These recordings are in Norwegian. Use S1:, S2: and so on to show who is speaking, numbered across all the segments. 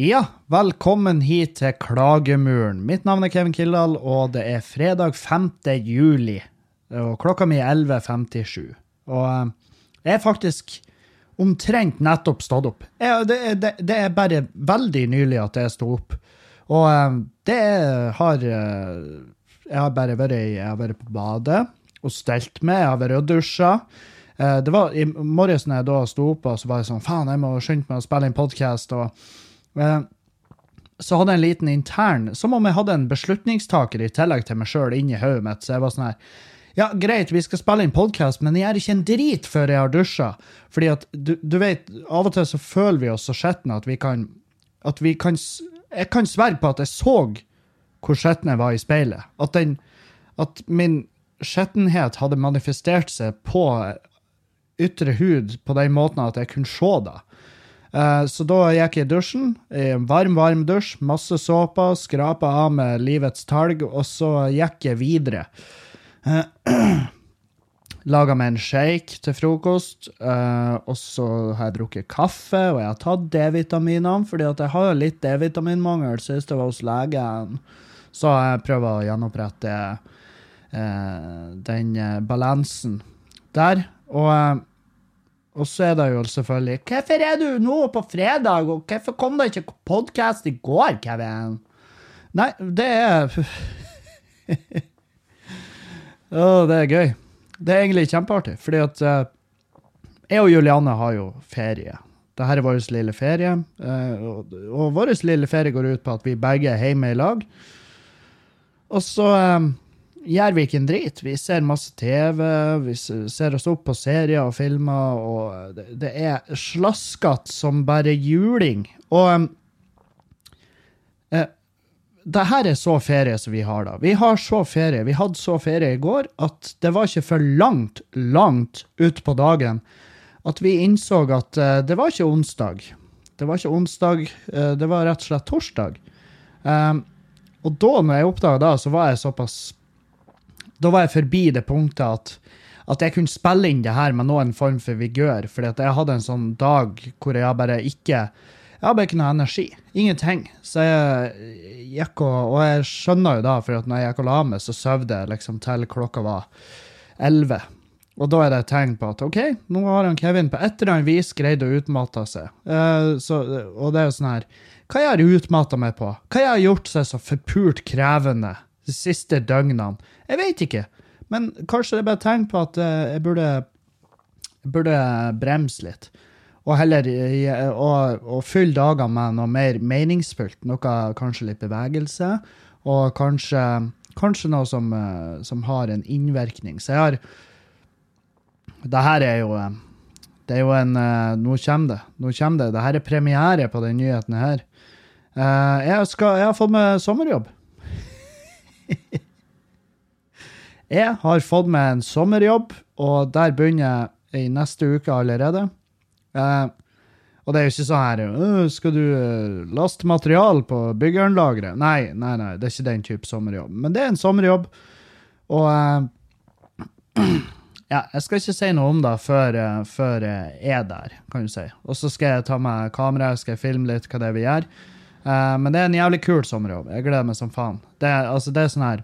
S1: Ja, velkommen hit til Klagemuren. Mitt navn er Kevin Kildahl, og det er fredag 5. juli. Og klokka mi er 11.57. Og eh, jeg er faktisk omtrent nettopp stått opp. Jeg, det, det, det, er bare veldig nylig at jeg sto opp. Og eh, det har eh, Jeg har bare vært, jeg har vært på badet og stelt meg. Jeg har vært og dusja. Det var I morges da jeg sto opp, og så var jeg sånn Faen, jeg må skynde meg å spille inn podkast. Og så hadde jeg en liten intern, som om jeg hadde en beslutningstaker i tillegg til meg sjøl inni hodet mitt. Så jeg var sånn her Ja, greit, vi skal spille inn podkast, men jeg gjør ikke en drit før jeg har dusja. Fordi at du, du, vet, av og til så føler vi oss så skitne at vi kan At vi kan Jeg kan sverge på at jeg så hvor skitten jeg var i speilet. At den At min skittenhet hadde manifestert seg på ytre hud på den måten at jeg kunne se det. Eh, så da gikk jeg i dusjen, i en varm, varm dusj, masse såpe, skrapa av med livets talg, og så gikk jeg videre. Uh, Laga meg en shake til frokost, uh, og så har jeg drukket kaffe, og jeg har tatt D-vitaminene, fordi at jeg har litt D-vitaminmangel sist jeg var hos legen. Så jeg prøver å gjenopprette den balansen der. Og og så er det jo selvfølgelig Hvorfor er du nå på fredag, og hvorfor kom det ikke podkast i går, Kevin? Nei, det er Å, det er gøy. Det er egentlig kjempeartig, fordi at uh, jeg og Juliane har jo ferie. Dette er vår lille ferie, uh, og, vår lille ferie går ut på at vi begge er hjemme i lag. Og så um, gjør vi ikke en drit. Vi ser masse TV, vi ser oss opp på serier og filmer, og det, det er slaskete som bare juling. Og eh, det her er så ferie som vi har, da. Vi har så ferie. Vi hadde så ferie i går at det var ikke for langt, langt utpå dagen at vi innså at uh, det var ikke onsdag. Det var ikke onsdag, uh, det var rett og slett torsdag. Um, og da når jeg oppdaga det, så var jeg såpass da var jeg forbi det punktet at, at jeg kunne spille inn det her med noen form for vigør. fordi jeg hadde en sånn dag hvor jeg bare ikke jeg bare ikke noe energi. Ingenting. Så jeg gikk og Og jeg skjønner jo da, for når jeg gikk og la meg, så sov jeg liksom til klokka var elleve. Og da er det et tegn på at OK, nå har han Kevin på et eller annet vis greid å utmatte seg. Uh, så, og det er jo sånn her Hva jeg har utmatta meg på? Hva jeg har gjort seg så forpult krevende de siste døgnene? Jeg vet ikke. Men kanskje det er bare tegn på at eh, jeg burde, burde bremse litt. Og heller og fylle dagene med noe mer meningsfullt. Noe kanskje litt bevegelse, og kanskje, kanskje noe som, eh, som, har en innvirkning. Så jeg har Det her er jo eh, Det er jo en Nå kommer det. Nå kommer det. Det her er premiere på den nyheten her. Jeg, skal, jeg har fått meg sommerjobb. Jeg har fått meg en sommerjobb, og der begynner jeg i neste uke allerede. Eh, og det er jo ikke sånn her Skal du uh, laste material på byggeanlageret? Nei, nei, nei, det er ikke den type sommerjobb. Men det er en sommerjobb, og eh, Ja, jeg skal ikke si noe om det før, uh, før jeg er der, kan du si. Og så skal jeg ta med kamera, skal jeg filme litt hva det er vi gjør. men det er en jævlig kul sommerjobb. Jeg gleder meg som faen. Det, altså, det er sånn her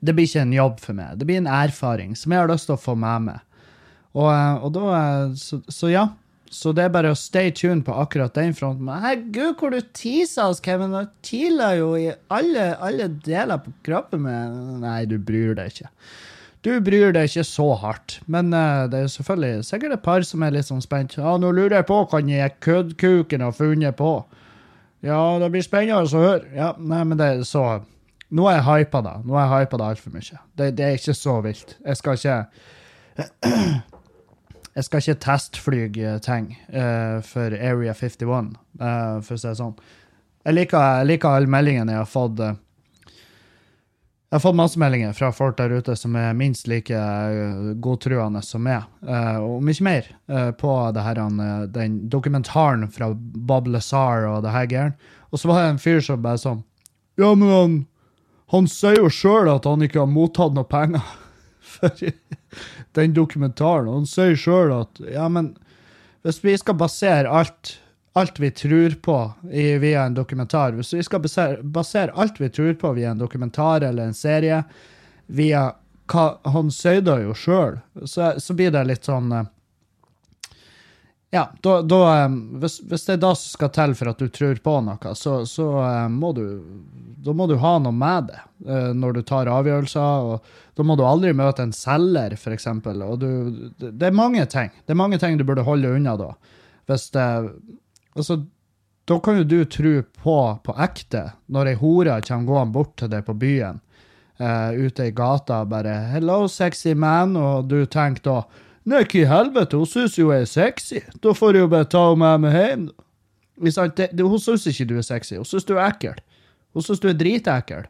S1: det blir ikke en jobb for meg. Det blir en erfaring som jeg har lyst til å få med meg. Og, eh, og da, eh, så, så, ja. Så det er bare å stay tuned på akkurat den fronten. Men herregud, hvor du teaser oss, Kevin. Du kiler jo i alle, alle deler på kroppen min. Nei, du bryr deg ikke. Du bryr deg ikke så hardt. Men uh, det er selvfølgelig sikkert et par som er litt sånn spent. Ja, nå lurer jeg på hva den køddkuken har funnet på. Ja, det blir spennende å høre. Ja, nei, men det er så nå er jeg hypa da. Nå er jeg hypa det altfor mye. Det, det, er ikke så vilt. Jeg skal ikke Jeg skal ikke testflyge ting uh, for Area 51, uh, eh, for å si det sånn. Jeg liker, liker alle meldingene jeg har fått. Uh, Jeg har fått masse meldinger fra folk der ute som er minst like godtruende som meg, og mye mer, på her, den dokumentaren fra Bob Lazar og det her greiene. Og så var det en fyr som bare sånn Ja, men han, sier jo sjøl at han ikke har mottatt noe penger for den dokumentaren. Han sier sjøl at Ja, men hvis vi skal basere alt alt vi tror på i, via en dokumentar. Hvis vi skal basere, basere, alt vi tror på via en dokumentar eller en serie, via hva han sier jo sjøl, så, så, blir det litt sånn eh, Ja, da, da eh, hvis, hvis, det er det som skal til for at du tror på noe, så, så eh, må du Da må du ha noe med det når du tar avgjørelser. og Da må du aldri møte en selger, f.eks. Du, det er mange ting. Det er mange ting du burde holde unna da. Hvis det Altså, da kan jo du tro på på ekte, når ei hore kommer gående bort til deg på byen, uh, ute i gata, bare 'Hello, sexy man', og du tenker da hva i helvete, hun syns jo jeg er sexy', da får jeg jo bare ta henne med meg hjem'. Det, det, hun syns ikke du er sexy, hun syns du er ekkel. Hun syns du er dritekkel.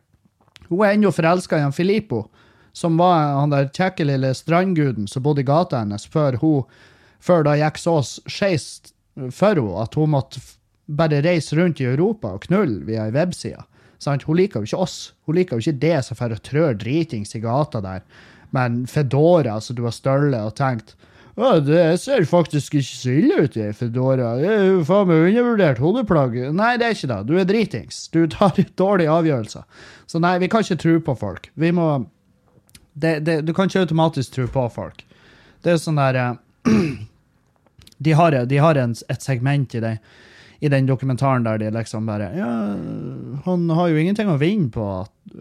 S1: Hun er ennå forelska i han Filippo, som var han der kjekke lille strandguden som bodde i gata hennes, før hun før det gikk så skeis for henne at hun måtte bare reise rundt i Europa og knulle via ei webside. Hun liker jo ikke oss. Hun liker jo ikke det som får trør dritings i gata der med en Fedora som du har stølle og tenkt å, det ser faktisk ikke så ille ut i Fedora. Det er jo faen meg undervurdert hodeplagg. Nei, det er ikke det. Du er dritings. Du tar dårlige avgjørelser. Så nei, vi kan ikke tro på folk. Vi må det, det, Du kan ikke automatisk tro på folk. Det er sånn der uh, de har, de har en, et segment i, det, i, den dokumentaren der de liksom bare Ja, han har jo ingenting å vinne på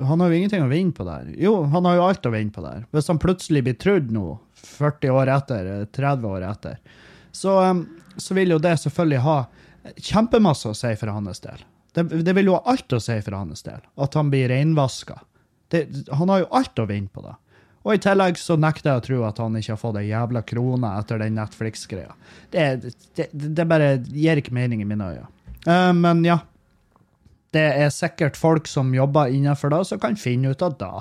S1: Han har jo ingenting å vinne på der. Jo, han har jo alt å vinne på der. Hvis han plutselig blir trudd nå, 40 år etter, 30 år etter, så, så vil jo det selvfølgelig ha kjempemasse å si for hans del. Det, det, vil jo ha alt å si for hans del, at han blir reinvaska. Han har jo alt å vinne på det. Og i tillegg så nekter jeg å tro at han ikke har fått ei jævla krone etter den Netflix-greia. Det, det, det, bare gir ikke mening i mine øyne. Uh, men ja. Det er sikkert folk som jobber innenfor det, som kan finne ut av det.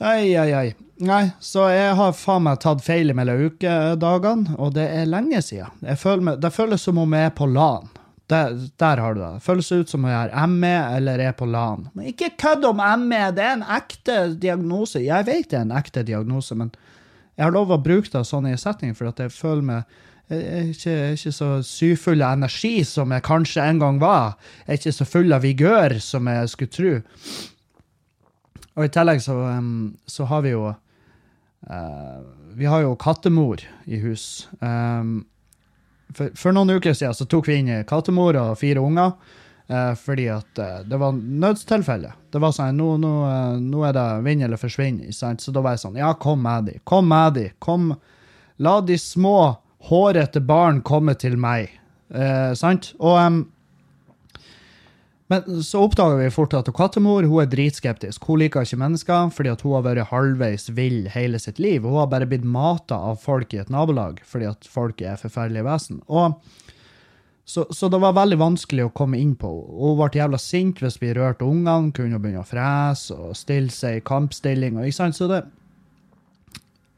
S1: Ei, ei, ei. Nei, så jeg har faen meg tatt feil mellom ukedagene, og det er lenge siden. Føler, det føles som om jeg er på LAN. Der, der, har du det. Føles ut som jeg har ME eller er på LAN. Men ikke kødd om ME, det er en ekte diagnose. Jeg vet det er en ekte diagnose, men jeg har lov å bruke det sånn i setting, for at jeg føler meg jeg er ikke, ikke så syfull av energi som jeg kanskje en gang var. Jeg er ikke så full av vigør som jeg skulle tro. Og i tillegg så, så har vi jo uh, Vi har jo kattemor i hus. Um, for, for, noen uker siden så tok vi inn kattemor og fire unger. Eh, fordi at eh, det var nødstilfelle. Det var sånn nå, nå, eh, nå er det vinn eller forsvinn. Sant? Så da var jeg sånn Ja, kom med de. Kom med de. Kom. La de små, hårete barn komme til meg. Eh, sant? Og um, men så oppdaga vi fort at kattemor hun er dritskeptisk. Hun liker ikke mennesker fordi hun har vært halvveis vill hele sitt liv. Hun har bare blitt mata av folk i et nabolag fordi at folk er forferdelige vesen. Og så, så, det var veldig vanskelig å komme inn på henne. Hun ble jævla sint hvis vi rørte ungene, kunne begynne å frese og stille seg i kampstilling. Og, ikke sant? Så det,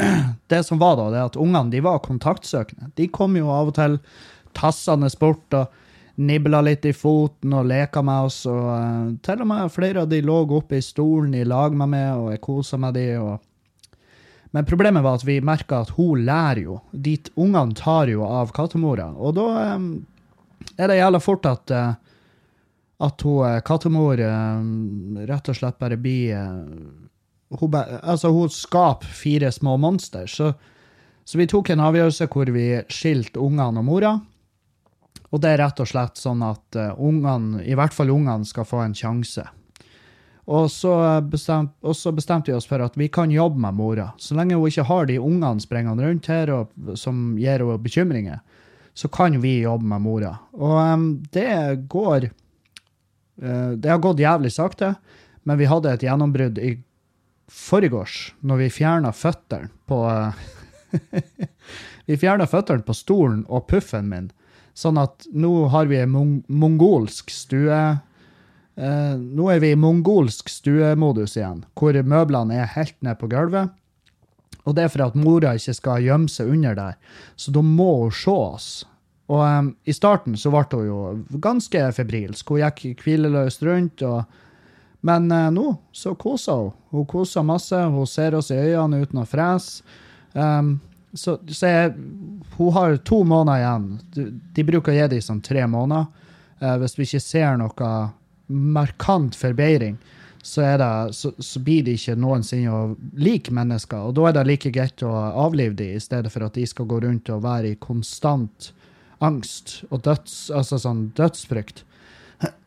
S1: det som var da, det at ungene de var kontaktsøkende. De kom jo av og til tassende bort. og nibla litt i foten og leka med oss. Og uh, til og med flere av de lå oppe i stolen i lag med meg, og jeg kosa med de. Og... Men problemet var at vi merka at hun lærer jo. De ungene tar jo av kattemora. Og da um, er det jævla fort at uh, at hun kattemor rett og slett bare blir hun, altså, hun skaper fire små monster. Så, så vi tok en avgjørelse hvor vi skilte ungene og mora. Og det er rett og slett sånn at uh, ungene, i hvert fall ungene, skal få en sjanse. Og så, bestemt, og så, bestemte vi oss for at vi kan jobbe med mora. Så lenge hun ikke har de ungene sprengende rundt her og, som gir henne bekymringer, så kan vi jobbe med mora. Og um, det går uh, Det har gått jævlig sakte, men vi hadde et gjennombrudd i forgårs, når vi fjerna føttene på uh, Vi fjerna føttene på stolen og puffen min. Sånn at nå har vi mong mongolsk stue Eh, nå er vi i mongolsk stuemodus igjen, hvor møblene er helt ned på gulvet. Og det er for at mora ikke skal gjemme seg under der. Så da må hun se oss. Og um, i starten så ble hun jo ganske febrilsk. Hun gikk hvileløst rundt. og men uh, nå så koser hun. Hun koser masse. Hun ser oss i øynene uten å frese. Um, så, så jeg, hun har to måneder igjen. De, bruker å gi dem sånn tre måneder. Uh, hvis vi ikke ser noe markant forbedring, så, det, så, så, blir de ikke noensinne like mennesker. Og da er det like greit å avlive dem, i stedet for at de skal gå rundt og være i konstant angst og døds, altså sånn dødsfrykt.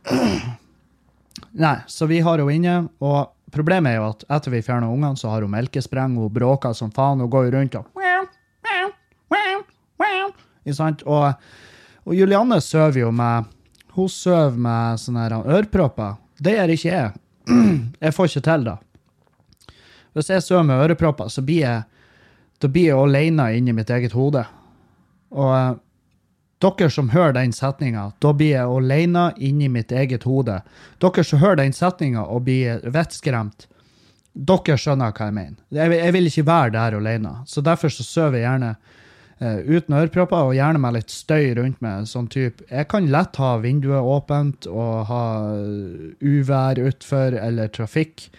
S1: Nei, så vi har henne inne, og problemet er jo at etter vi fjerner ungene, så har hun melkespreng, hun bråker som faen, hun går rundt og og, og Julianne sover jo med Hun sover med sånne ørepropper. Det gjør ikke jeg. Jeg får ikke til det. Hvis jeg sover med ørepropper, så blir jeg, da blir jeg alene inni mitt eget hode. Og dere som hører den setninga, da blir jeg alene inni mitt eget hode. Dere som hører den setninga og blir vettskremt, dere skjønner hva jeg mener. Jeg, vil ikke være der alene. Så derfor så sover jeg gjerne uh, uten ørepropper og gjerne med litt støy rundt meg. Sånn type Jeg kan lett ha vinduet åpent og ha uvær utfor eller trafikk.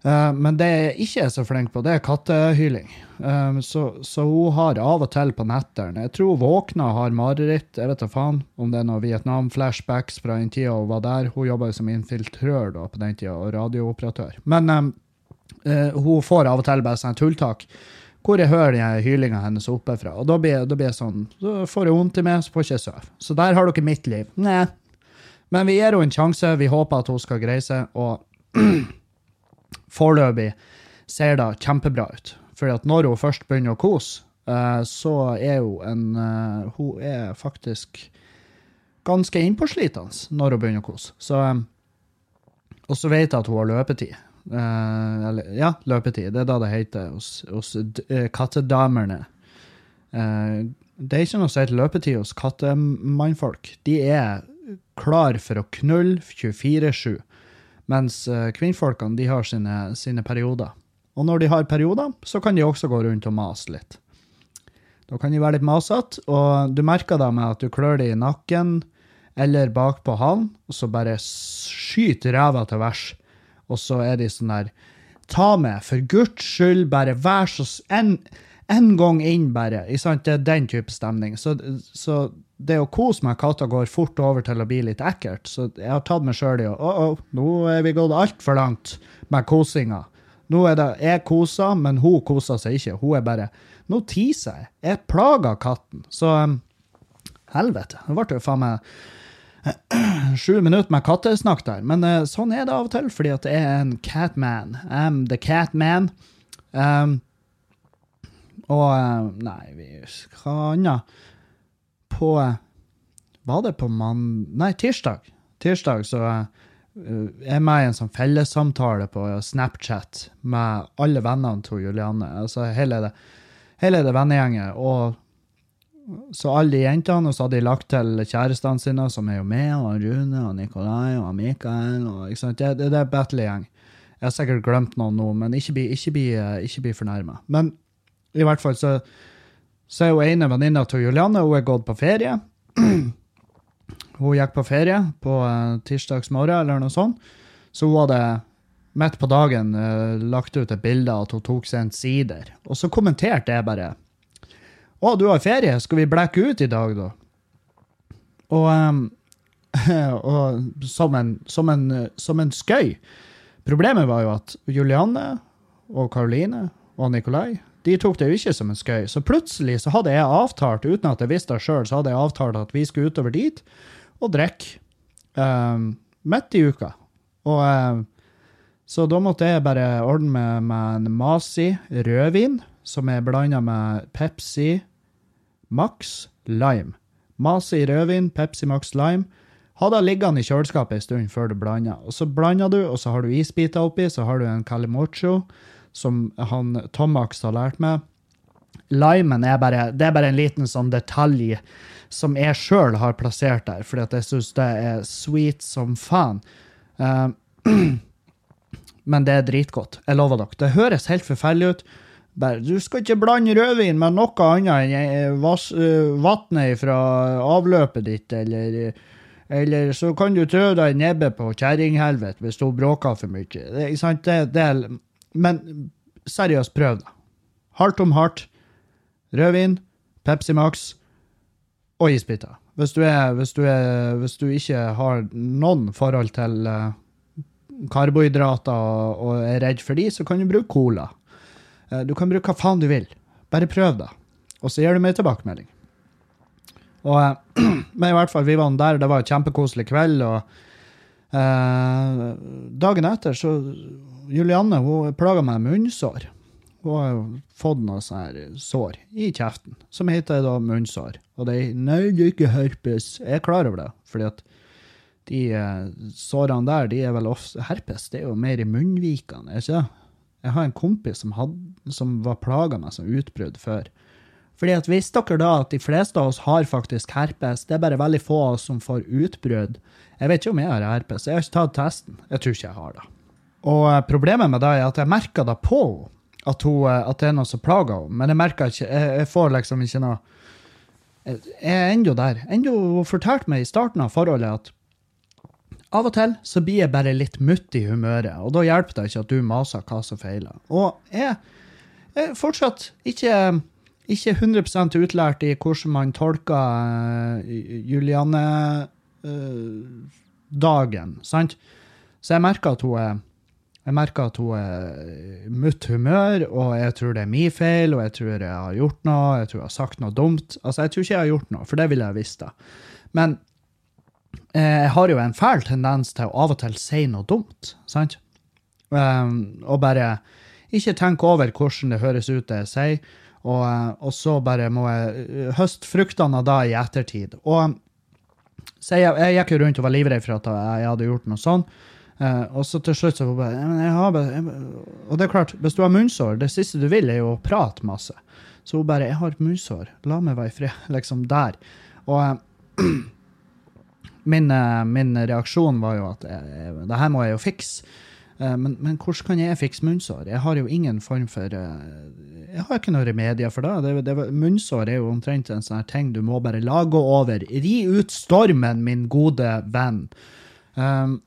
S1: Uh, men det jeg ikke er så flink på, det er kattehyling. Um, så, så, hun har av og til på nettene Jeg tror hun våkna og har mareritt. Jeg vet da faen om det er noen Vietnam-flashbacks fra den tida hun var der. Hun jobba som infiltrør da, på den tida, og radiooperatør. Men uh, hun får av og til bare sånn tulltak hvor jeg hører den hylinga hennes oppe fra. Og da blir, da blir jeg sånn Så får jeg vondt i meg, så får jeg ikke sove. Så der har dere mitt liv. Nei. Men vi gir henne en sjanse. Vi håper at hun skal greie seg. Og foreløpig ser det kjempebra ut. For at når hun først begynner å kose, uh, så er hun en uh, Hun er faktisk ganske innpåslitende når hun begynner å kose. Så, um, og så vet jeg at hun har løpetid. Uh, eller, ja, løpetid. Det er da det heter hos, hos kattedamerne. det er ikke noe som heter løpetid hos kattemannfolk. De er klar for å knulle 24-7. Mens kvinnfolkene de har sine, sine, perioder. Og når de har perioder, så kan de også gå rundt og mase litt. Da kan de være litt masete, og du merker da med at du klør dem i nakken eller bakpå halen, og så bare skyter ræva til værs. Og så er de sånn der Ta med, for guds skyld, bare vær så en, en gang inn, bare. Det er den type stemning. Så, så det å kose med katta går fort over til å bli litt ekkelt. Så jeg har tatt meg sjøl i å oh, oh, nå er vi gått altfor langt med kosinga. Nå er det jeg koser, men hun koser seg ikke. Hun er bare Nå tiser jeg. Jeg plager katten. Så um, helvete. Nå ble det jo faen meg sju minutter med kattesnakk der. Men uh, sånn er det av og til, fordi at jeg er en catman. I'm the catman. Um, og uh, Nei, vi Hva annet? på Var det på mann... Nei, tirsdag. Tirsdag så uh, er med i en sånn fellessamtale på Snapchat med alle vennene til Julianne. Altså hele det, hele det vennegjenget. Og så alle jentene, og så hadde de lagt til kjærestene sine, som er jo med, og Rune og Nikolai og Mikael. og ikke sant? Det, det, det er battle-gjeng. Jeg har sikkert glemt noen nå, men ikke bli, ikke bli, ikke bli fornærma. Men i hvert fall så så er hun ene venninna til Julianne hun er gått på ferie. hun gikk på ferie på uh, tirsdagsmorgen eller noe sånt. Så hun hadde midt på dagen uh, lagt ut et bilde av at hun tok seg en sider. Og så kommenterte jeg bare Å, du har ferie, skal vi blekke ut i dag, da? Og, um, og som, en, som, en, som en skøy. Problemet var jo at Julianne og Karoline og Nikolai de tok det jo ikke som en skøy. Så plutselig så hadde jeg avtalt, uten at jeg visste det sjøl, så hadde jeg avtalt at vi skulle utover dit og drikke um, midt i uka. Og um, Så da måtte jeg bare ordne med, med en Masi rødvin, som er blanda med Pepsi Max Lime. Masi rødvin, Pepsi Max Lime. Ha det liggende i kjøleskapet en stund før du blander. Og så blander du, og så har du isbiter oppi, så har du en calimocho som han Tomax har lært meg. limen er bare, det er bare en liten sånn detalj som jeg sjøl har plassert der, fordi at jeg syns det er sweet som faen. Uh, men det er dritgodt. Jeg lover dere. Det høres helt forferdelig ut. Bare, du skal ikke blande rødvin med noe annet enn vannet fra avløpet ditt, eller, eller så kan du trø deg i nebbet på kjerringhelvete hvis hun bråker for mye. Det, det, det, men seriøst, prøv da. Hardt om hardt. Rødvin, Pepsi Max og isbiter. Hvis du, hvis, hvis du ikke har noen forhold til uh, karbohydrater og, og, er redd for de, så kan du bruke cola. Uh, du kan bruke hva faen du vil. Bare prøv det. Og så gir du meg tilbakemelding. Og, uh, men i hvert fall, vi var der, og det var en kjempekoselig kveld. og Dagen etter så Julianne hun plaga meg med munnsår. Hun har fått noe sånn sår i kjeften, som heter da munnsår. Og det er Nei, ikke herpes. Jeg er klar over det, fordi at de eh, sårene der, de er vel ofte Herpes det er jo mer i munnvikene, ikke det? Jeg har en kompis som, had, som var plaga med sånn utbrudd før. Fordi at Visste dere da at de fleste av oss har faktisk herpes? Det er bare veldig få av oss som får utbrudd. Jeg vet ikke om jeg har herpes. Jeg har ikke tatt testen. Jeg tror ikke jeg har det. Og eh, problemet med det er at jeg merker det på at, hun, eh, at, det er noe som plager henne. Men jeg merker ikke Jeg, jeg får liksom ikke noe Jeg er ennå der. Ennå hun fortalte meg i starten av forholdet at av og til så blir jeg bare litt mutt i humøret, og da hjelper det ikke at du maser hva som feiler. Og jeg er fortsatt ikke, ikke 100 utlært i hvordan man tolker uh, Juliane-dagen, uh, sant? Så jeg merker at hun er jeg merker at hun er mutt humør, og jeg tror det er min feil, og jeg tror jeg har gjort noe, jeg tror jeg har sagt noe dumt. Altså, jeg tror ikke jeg har gjort noe, for det ville jeg visst. da. Men eh, jeg har jo en fæl tendens til å av og til si noe dumt, sant? Um, og bare ikke tenke over hvordan det høres ut det jeg sier, og, eh, og så bare må jeg eh, høste fruktene av det i ettertid. Og jeg, jeg gikk jo rundt og var livredd for at jeg hadde gjort noe sånn. Uh, og så til slutt så bare, jeg har jeg, Og det er klart, hvis du har munnsår, det siste du vil, er jo å prate masse. Så hun bare 'Jeg har munnsår. La meg være i fred.' Liksom der. Og min, uh, min, reaksjon var jo at det her må jeg jo fikse. Men, men, hvordan kan jeg fikse munnsår? Jeg har jo ingen form for Jeg har ikke noe remedier for det. det, det munnsår er jo omtrent en sånn ting du må bare lage over. Ri ut stormen, min gode venn. Um,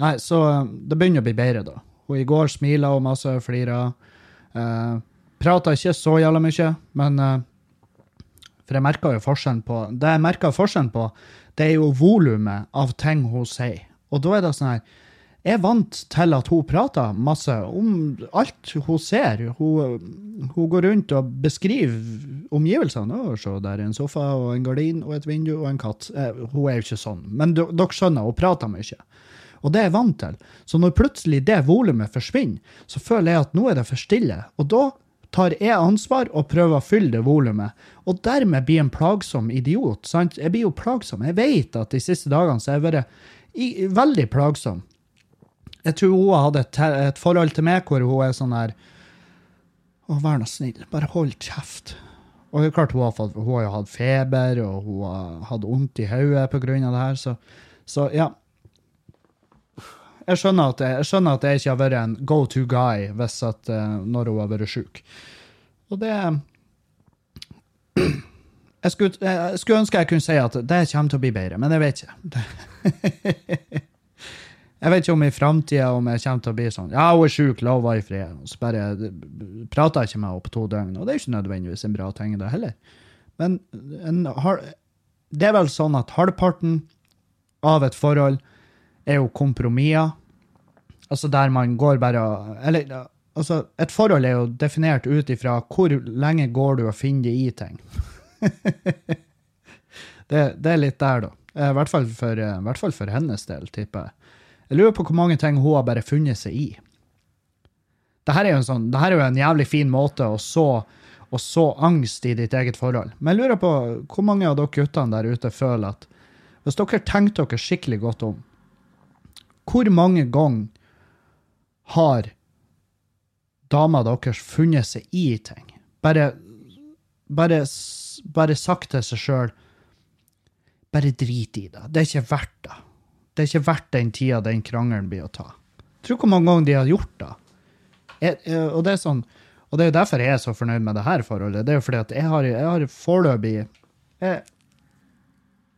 S1: Nei, så eh, det begynner å bli bedre, da. Og i går smila og masse, flira. Uh, eh, Prata ikke så jævla mye, men uh, For jeg merka jo forskjellen på Det jeg merka forskjellen på, det er jo volumet av ting hun sier. Og da er det sånn her Jeg er vant til at hun prater masse om alt hun ser. Hun, hun går rundt og beskriver omgivelsene. Å, se, der er en sofa og en gardin og et vindu og en katt. Eh, hun er jo ikke sånn, men dere skjønner, hun prater mye. Og det er jeg vant til. Så når plutselig det volumet forsvinner, så føler jeg at nå er det for stille. Og da tar jeg ansvar og prøver å fylle det volumet. Og dermed blir en plagsom idiot. sant? Jeg blir jo plagsom. Jeg vet at de siste dagene så har jeg vært veldig plagsom. Jeg tror hun hadde et, et, forhold til meg hvor hun er sånn her Å, vær nå snill, bare hold kjeft. Og det er klart hun har, fått, hun har jo hatt feber, og hun har hatt vondt i hodet pga. det her, så, så ja jeg skjønner, at jeg, jeg skjønner at jeg ikke har vært en go to guy hvis at, uh, når hun har vært sjuk. Og det jeg skulle, jeg skulle, ønske jeg kunne si at det kommer til å bli bedre, men jeg vet ikke. jeg vet ikke om i framtida om jeg kommer til å bli sånn Ja, hun er sjuk, la henne være i fred. Og så bare prater jeg ikke med henne på to døgn. Og det er ikke nødvendigvis en bra ting, det heller. Men en, det er vel sånn at halvparten av et forhold er jo kompromisser. Altså der man går bare Eller altså, et forhold er jo definert ut ifra hvor lenge går du og finner det i ting. det, det, er litt der, da. I hvert fall for, hvert fall for hennes del, tipper jeg. Jeg lurer på hvor mange ting hun har bare funnet seg i. Dette er jo en, sånn, er jo en jævlig fin måte å så, å så angst i ditt eget forhold. Men jeg lurer på hvor mange av dere guttene der ute føler at hvis dere tenker dere skikkelig godt om, hvor mange ganger har dama deres funnet seg i ting? Bare bare, bare sagt til seg sjøl Bare drit i det. Det er ikke verdt det. Det er ikke verdt den tida den krangelen blir å ta. Tror hvor mange ganger de har gjort det. Jeg, og det er sånn og det er jo derfor jeg er så fornøyd med det her forholdet. Det er jo fordi at jeg har, jeg har foreløpig jeg,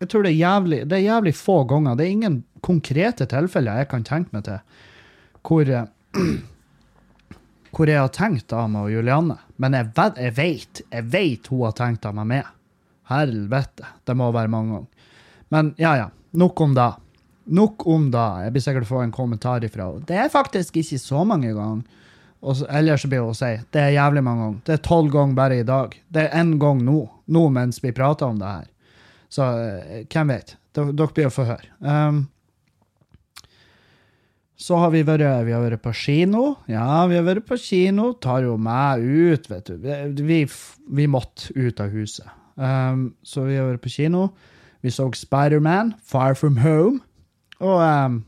S1: jeg tror det er, jævlig, det er jævlig få ganger. Det er ingen konkrete tilfeller jeg kan tenke meg til hvor, eh, hvor jeg har tenkt av meg og Julianne. Men jeg, vet- jeg vet, jeg vet hun har tenkt av meg med. Helvete. Det må være mange ganger. Men ja, ja. Nok om det. Nok om det. Jeg blir sikkert få en kommentar ifra henne. Det er faktisk ikke så mange ganger. Og så, blir hun å si det er jævlig mange ganger. Det er tolv ganger bare i dag. Det er én gang nå. Nå mens vi prater om det her. Så eh, hvem vet? Dere blir å få høre. Um, så har vi vært, vi har vært på kino. Ja, vi har vært på kino. Tar jo meg ut, vet du. Vi, vi måtte ut av huset. Um, så vi har vært på kino. Vi så Spiderman, Far From Home. Og um,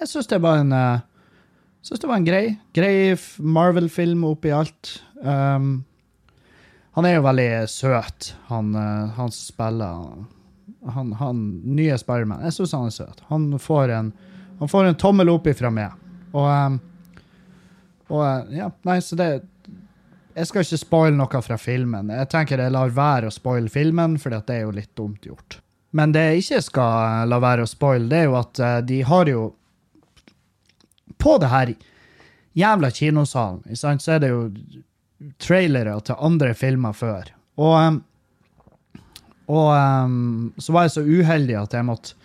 S1: jeg syns det var en uh, synes det var en grei, grei Marvel-film oppi alt. Um, han er jo veldig søt, han, uh, han spiller han, han nye Spiderman. Jeg syns han er søt. Han får en, han får en tommel opp ifra meg. Og, um, og uh, ja, nei, så det Jeg skal ikke spoile noe fra filmen. Jeg tenker jeg lar være å spoile filmen, for det er jo litt dumt gjort. Men det jeg ikke skal la være å spoile, det er jo at uh, de har jo På det her jævla kinosalen, så er det jo trailere til andre filmer før. Og um, og ehm, så var jeg så uheldig at jeg måtte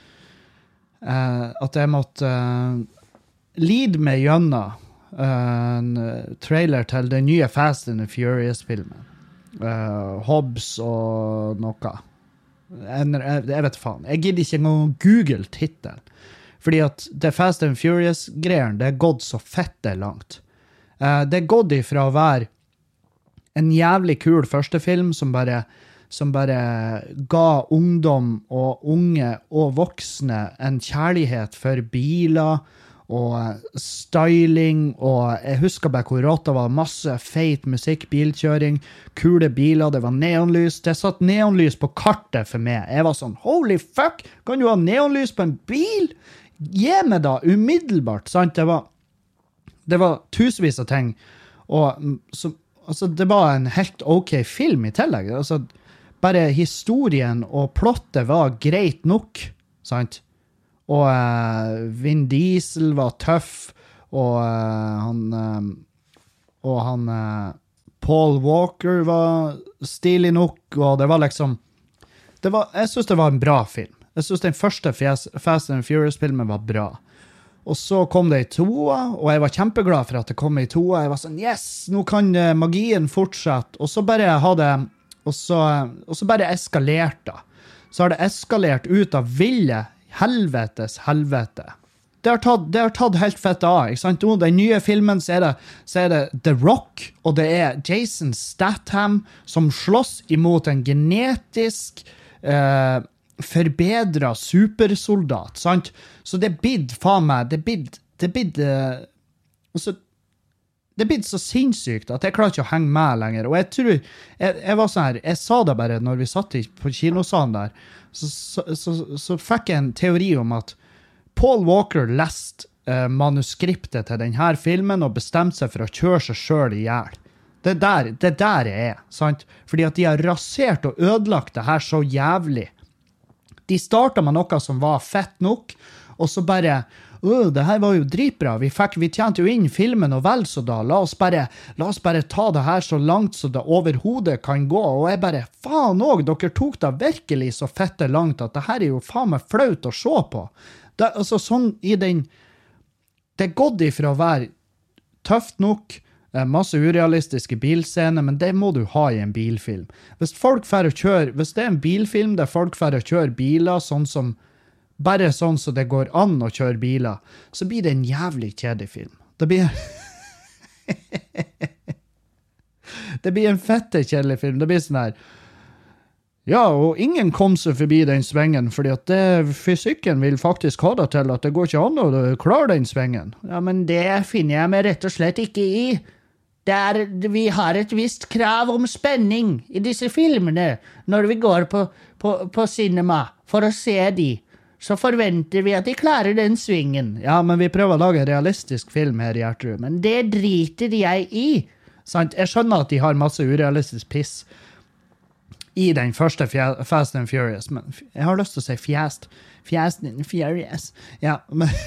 S1: eh, At jeg måtte uh, lide meg gjennom uh, en eh, trailer til den nye Fast and Furious-filmen. Uh, Hobbs og noe. Jeg, jeg vet faen. Jeg gidder ikke engang google tittelen. Fordi at det Fast and Furious-greiene, det er gått så fette langt. Eh, det er gått ifra å være en jævlig kul førstefilm som bare som bare ga ungdom og unge og voksne en kjærlighet for biler og styling, og jeg husker bare hvor rått det var. Masse feit musikk, bilkjøring, kule biler, det var neonlys. Det satt neonlys på kartet for meg. Jeg var sånn holy fuck, kan du ha neonlys på en bil? Gi meg da, umiddelbart, sant? Det var, det var tusenvis av ting. Og mm, så, altså, det var en helt OK film i tillegg. Altså, bare historien og plottet var greit nok, sant? Og uh, Vin Diesel var tøff, og uh, han eh, Og han Paul Walker var stilig nok, og det var liksom det var, Jeg syns det var en bra film. Jeg syns den første Fast and Furious-filmen var bra. Og så kom det ei toa, og jeg var kjempeglad for at det kom ei toa. Jeg var sånn Yes, nå kan magien fortsette. Og så bare hadde det Og så, og så bare eskalerte det. Så har det eskalert ut av ville helvetes helvete. Det har tatt, det har tatt helt fett av. ikke sant? Og Den nye filmen så er, det, så er det The Rock, og det er Jason Statham som slåss imot en genetisk eh, forbedra supersoldat. sant? Så det bidde faen meg Det er blitt det er blitt så sinnssykt at jeg klarer ikke å henge med lenger. Og jeg tror jeg, jeg var sånn her, jeg sa det bare når vi satt på kinosalen der, så, så, så, så fikk jeg en teori om at Paul Walker leste eh, manuskriptet til denne filmen og bestemte seg for å kjøre seg sjøl i hjel. Det er der, er der jeg er. sant? Fordi at de har rasert og ødelagt det her så jævlig. De starta med noe som var fett nok, og så bare Åh, det her var jo dritbra. Vi, vi tjente jo inn filmen og vel så da. La oss, bare, la oss bare ta det her så langt som det overhodet kan gå. Og jeg bare Faen òg, dere tok det virkelig så fitte langt at det her er jo faen meg flaut å se på. Det, altså sånn i den Det er gått ifra å være tøft nok, eh, masse urealistiske bilscener, men det må du ha i en bilfilm. Hvis folk får å kjøre, hvis det er en bilfilm der folk får å kjøre biler sånn som bare sånn så det går an å kjøre biler, så blir det en jævlig kjedelig film. Det blir Det blir en fette kjedelig film. Det blir sånn her Ja, og ingen kom seg forbi den svingen, fordi at det, fysikken vil faktisk ha det til at det går ikke an å klare den svingen. Ja, men det finner jeg meg rett og slett ikke i. det er, vi har et visst krav om spenning i disse filmene når vi går på, på, på cinema for å se de. Så forventer vi at de klarer den svingen. Ja, men vi prøver å lage en realistisk film her, Gjertrud. Men det driter jeg i. Sant? Jeg skjønner at de har masse urealistisk piss i den første Fast and Furious, men jeg har lyst til å si Fjæst. Fjæst and Furious. Ja, men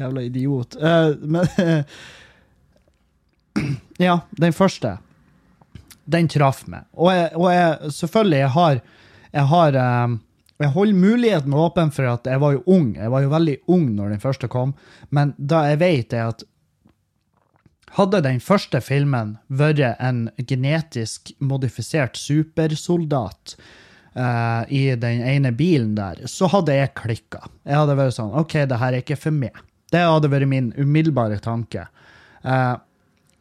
S1: Jævla idiot. Uh, men Ja, den første. Den traff meg. Og, jeg, og jeg, selvfølgelig, jeg har Jeg har um, jeg holder muligheten åpen for at jeg var jo ung. Jeg var jo veldig ung når den første kom, men da jeg vet er at hadde den første filmen vært en genetisk modifisert supersoldat uh, i den ene bilen der, så hadde jeg klikka. Jeg hadde vært sånn OK, det her er ikke for meg. Det hadde vært min umiddelbare tanke. Uh,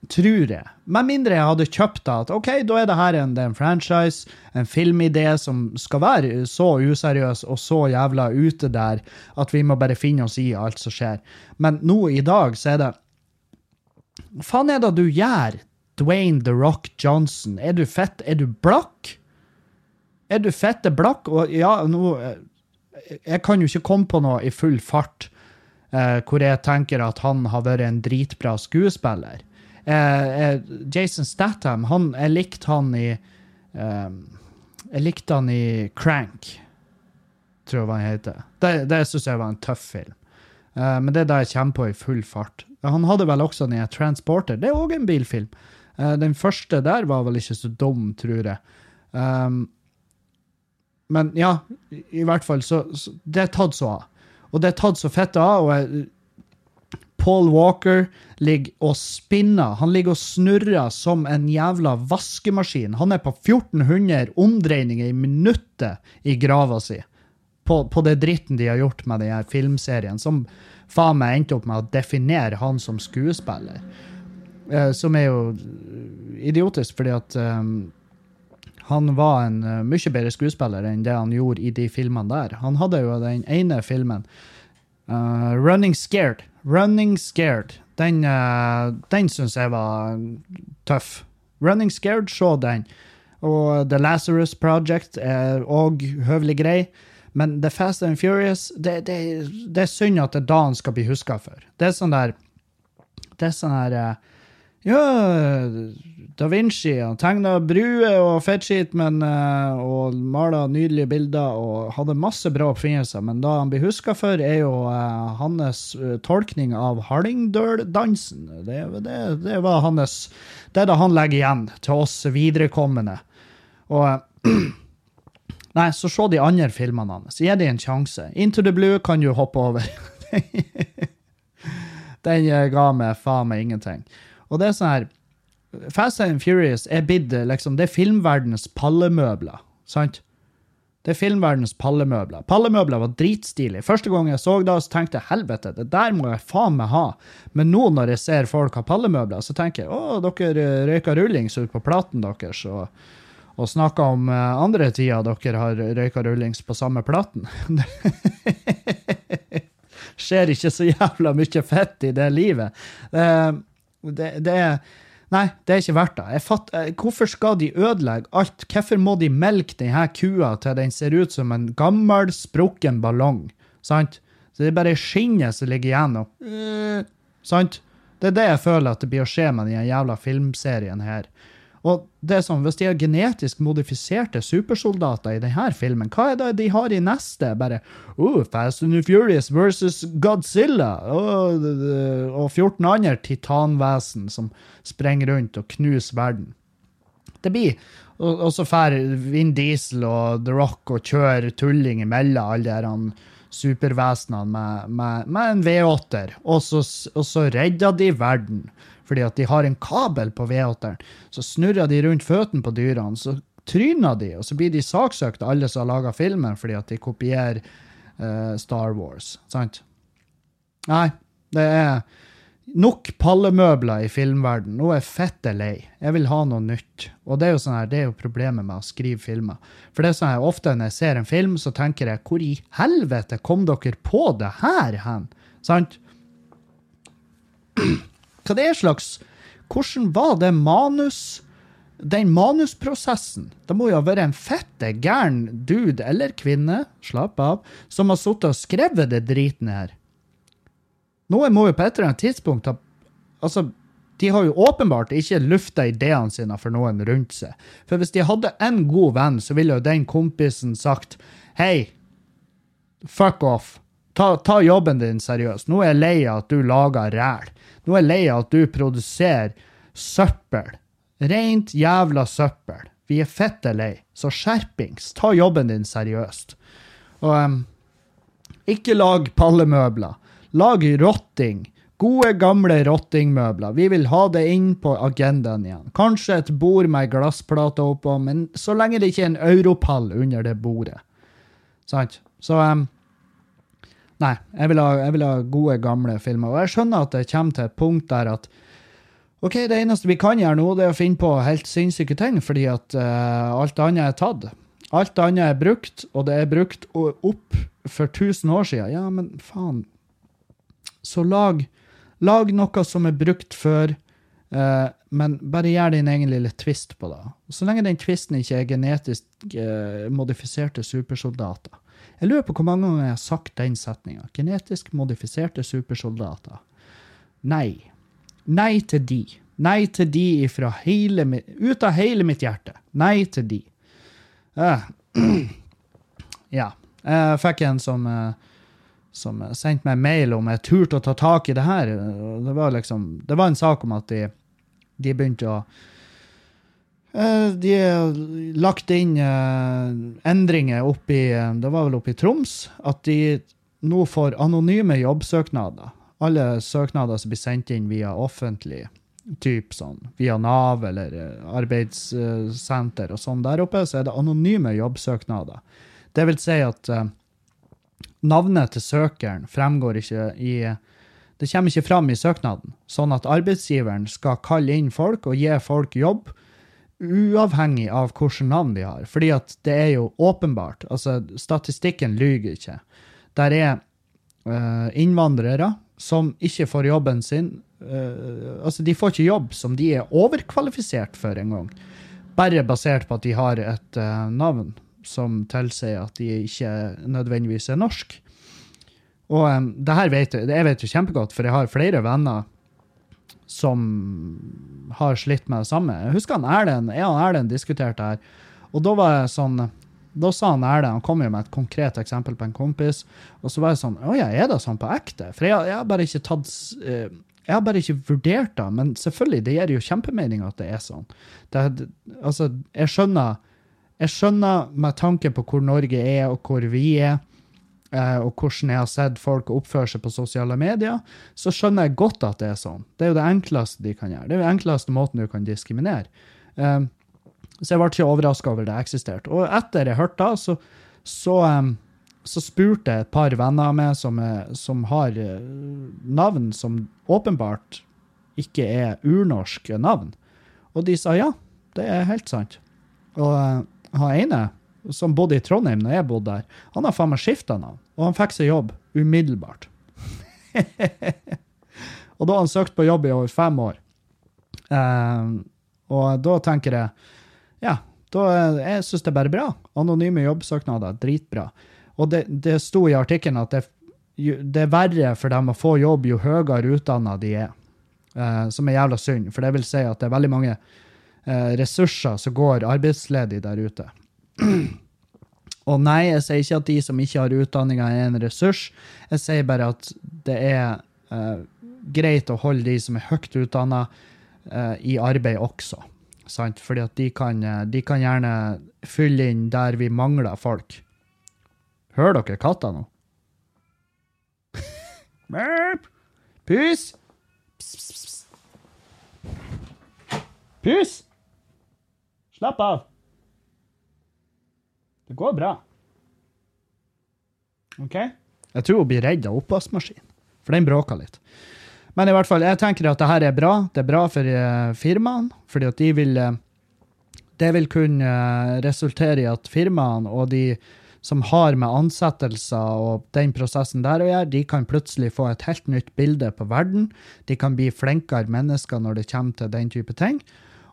S1: tror jeg. Med mindre jeg hadde kjøpt det, at OK, da er det her en, det en franchise, en filmidé som skal være så useriøs og så jævla ute der at vi må bare finne oss i alt som skjer. Men nå i dag så er det Hva faen er det du gjør, Dwayne The Rock Johnson? Er du fett? Er du blakk? Er du fette blakk? Og ja, nå Jeg kan jo ikke komme på noe i full fart eh, hvor jeg tenker at han har vært en dritbra skuespiller. Uh, Jason Statham, han, jeg likte han i Jeg likte han i Crank, tror jeg hva han heter. Det, det syns jeg var en tøff film. men det er da jeg kommer på i full fart. Han hadde vel også den Transporter. Det er òg en bilfilm. den første der var vel ikke så dum, tror jeg. Um, men ja, i hvert fall, så, så Det er tatt så av. Og det er tatt så fett av. og jeg, Paul Walker ligger og spinner. Han ligger og snurrer som en jævla vaskemaskin. Han er på 1400 omdreininger i minuttet i grava si. På, på det dritten de har gjort med denne filmserien, som faen meg endte opp med å definere han som skuespiller. Eh, som er jo idiotisk, fordi at eh, han var en uh, mye bedre skuespiller enn det han gjorde i de filmene der. Han hadde jo den ene filmen, uh, 'Running Scared'. Running Scared. Den, uh, den syns jeg var tøff. Running Scared, se den. Og The Lazarus Project er òg høvelig grei. Men The Fast and Furious, det, det, det er synd at det er da han skal bli huska for. Det er sånn der Det er sånn her Ja, Da Vinci han tegna bruer og fettskitt uh, og mala nydelige bilder og hadde masse bra oppfinnelser, men da han blir huska for, er jo uh, hans uh, tolkning av Hallingdøl-dansen. Det, det, det, var hans Det er det han legger igjen til oss viderekommende. Og Nei, så se de andre filmene hans. Gi dem en sjanse. Into the Blue kan du hoppe over. Den ga meg faen meg ingenting. Og det er sånn her Fast and Furious er blitt liksom, det er filmverdenens pallemøbler. sant? Det er filmverdenens pallemøbler. Pallemøbler var dritstilig. Første gang jeg så det, så tenkte jeg helvete, det der må jeg faen meg ha. Men nå når jeg ser folk ha pallemøbler, så tenker jeg å, dere røyker rullings ut på platen deres og, og snakker om andre tider dere har røyka rullings på samme platen. Skjer ikke så jævla mye fett i det livet. Det, det, det er Nei, det er ikke verdt det. Fatt, hvorfor skal de ødelegge alt? Hvorfor må de melke denne kua til den ser ut som en gammel, sprukken ballong? Sant? Så det er bare skinnet som ligger igjen. Og, øh, sant? Det er det jeg føler at det blir å skje med den jævla filmserien her. Og det er sånn, Hvis de har genetisk modifiserte supersoldater i denne filmen, hva er det de har i neste? Bare oh, Fast and Furious versus Godzilla! Og, og 14 andre titanvesen som sprenger rundt og knuser verden. Det blir Og, og så drar Vin Diesel og The Rock og kjører tulling imellom alle de supervesenene med, med, med en V8-er, og, og så redder de verden fordi at de har en kabel på V8-eren. Så snurrer de rundt føttene på dyrene, så tryner de, og så blir de saksøkt, alle som har laga filmen, fordi at de kopierer uh, Star Wars. Sant? Nei, det er nok pallemøbler i filmverden. Nå er jeg fette lei. Jeg vil ha noe nytt. Og det er jo sånn her, det er jo problemet med å skrive filmer. For det er sånn her, ofte når jeg ser en film, så tenker jeg hvor i helvete kom dere på det her hen? Sant? Hva det er slags Hvordan var det manus Den manusprosessen? Det må jo ha vært en fette gæren dude eller kvinne, slapp av, som har sittet og skrevet det driten her. Noen må jo på et eller annet tidspunkt ha Altså, de har jo åpenbart ikke lufta ideene sine for noen rundt seg. For hvis de hadde en god venn, så ville jo den kompisen sagt Hei, fuck off. Ta, ta jobben din seriøst. Nå er jeg lei av at du lager ræl. Nå er jeg lei av at du produserer søppel. Rent jævla søppel. Vi er fitte lei. Så skjerpings. Ta jobben din seriøst. Og um, ikke lag pallemøbler. Lag rotting. Gode, gamle rottingmøbler. Vi vil ha det inn på agendaen igjen. Kanskje et bord med ei glassplate oppå, men så lenge det ikke er en europall under det bordet. Sant? Så um, Nei, jeg vil, ha, jeg vil, ha, gode, gamle filmer. Og jeg skjønner at det kommer til et punkt der at OK, det eneste vi kan gjøre nå, det er å finne på helt sinnssyke ting, fordi at uh, alt annet er tatt. Alt annet er brukt, og det er brukt opp for 1000 år siden. Ja, men faen. Så lag, lag noe som er brukt før, uh, men bare gjør din egen lille twist på det. Så lenge den twisten ikke er genetisk uh, modifiserte supersoldater. Jeg lurer på hvor mange ganger jeg har sagt den setninga. Genetisk modifiserte supersoldater. Nei. Nei til de. Nei til de ifra hele, ut av hele mitt hjerte. Nei til de. Uh, ja. Jeg fikk en som, uh, som sendte meg mail om jeg turte å ta tak i det her. Det var liksom, det var en sak om at de, de begynte å Eh, de har lagt inn eh, endringer oppi Det var vel oppe i Troms. At de nå får anonyme jobbsøknader. Alle søknader som blir sendt inn via offentlig, typ sånn via Nav eller eh, arbeidssenter og sånn der oppe, så er det anonyme jobbsøknader. Det vil si at navnet til søkeren fremgår ikke i Det kommer ikke fram i søknaden. Sånn at arbeidsgiveren skal kalle inn folk og gi folk jobb uavhengig av hvilket navn de har. Fordi at det er jo åpenbart. Altså, statistikken lyver ikke. Der er uh, innvandrere som ikke får jobben sin. Uh, altså, de får ikke jobb som de er overkvalifisert for engang. Bare basert på at de har et uh, navn som tilsier at de ikke nødvendigvis er norsk. Og um, det her vet jeg, jeg vet jo kjempegodt, for jeg har flere venner som har slitt med det samme. Jeg husker han Erlend jeg og Erlend diskuterte her, og da var jeg sånn da sa han Erlend Han kom jo med et konkret eksempel på en kompis. Og så var jeg sånn Å ja, er det sånn på ekte? For jeg, jeg har bare ikke tatt eh, Jeg har bare ikke vurdert det. Men selvfølgelig, det gir jo kjempemening at det er sånn. Det, altså, jeg skjønner Jeg skjønner med tanke på hvor Norge er, og hvor vi er, og hvordan jeg har sett folk oppføre seg på sosiale medier, så skjønner jeg godt at det er sånn. Det er jo det enkleste de kan gjøre. Det er jo den enkleste måten du kan diskriminere. Um, så jeg ble ikke overraska over det eksisterte. Og etter jeg hørte det, så, så, um, så, spurte jeg et par venner av meg som, som har navn som åpenbart ikke er urnorske navn. Og de sa ja, det er helt sant. Og han ene som bodde i Trondheim når jeg bodde der, han har faen meg skifta navn. Og han fikk seg jobb umiddelbart. og da har han søkt på jobb i over fem år. Um, og da tenker jeg ja, da, jeg syns det er bare bra. Anonyme jobbsøknader, dritbra. Og det, det sto i artikkelen at det, det, er verre for dem å få jobb jo høyere utdanna de er. Uh, som er jævla synd, for det vil si at det er veldig mange uh, ressurser som går arbeidsledig der ute. Og nei, jeg sier ikke at de som ikke har utdanninga, er en ressurs. Jeg sier bare at det er uh, greit å holde de som er høyt utdanna, uh, i arbeid også. Sant? Fordi at de kan, uh, de kan gjerne fylle inn der vi mangler folk. Hører dere katta nå? Pus! Pus! Slapp av. Det går bra. OK? Jeg tror hun blir redd av oppvaskmaskinen, for den bråker litt. Men i hvert fall, jeg tenker at det her er bra. Det er bra for uh, firmaene, fordi at de vil uh, Det vil kunne uh, resultere i at firmaene og de som har med ansettelser og den prosessen der å gjøre, de kan plutselig få et helt nytt bilde på verden. De kan bli flinkere mennesker når det kommer til den type ting.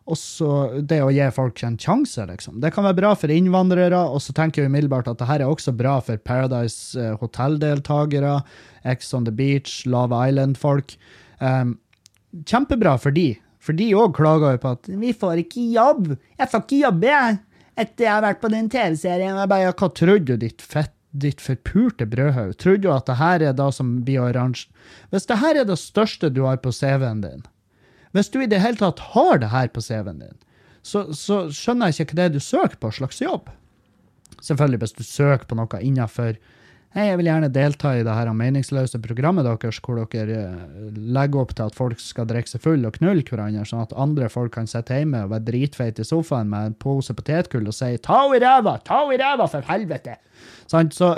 S1: Og så det å gi folk en sjanse, liksom. Det kan være bra for innvandrere, og så tenker jeg umiddelbart at det her er også bra for Paradise eh, Hotel-deltakere, Ex on the Beach, Love Island-folk. Um, kjempebra for de, for de òg klager jo på at 'vi får ikke jobb', 'jeg får ikke jobbe', jeg etter jeg har vært på den TV-serien. Jeg bare, Hva trodde du, ditt fett, ditt forpurte brødhaug? Trodde du at det her er da som blir oransje? Hvis det her er det største du har på CV-en din, hvis du i det hele tatt har det her på CV-en din, så, så, skjønner jeg ikke hva det er du søker på slags jobb. Selvfølgelig hvis du søker på noe innafor Hei, jeg vil gjerne delta i det her meningsløse programmet deres, hvor dere eh, legger opp til at folk skal drikke seg full og knulle hverandre, sånn at andre folk kan sitte hjemme og være dritfeite i sofaen med en pose potetgull og si 'ta henne i ræva! Ta henne i ræva, for helvete!' Sant? Så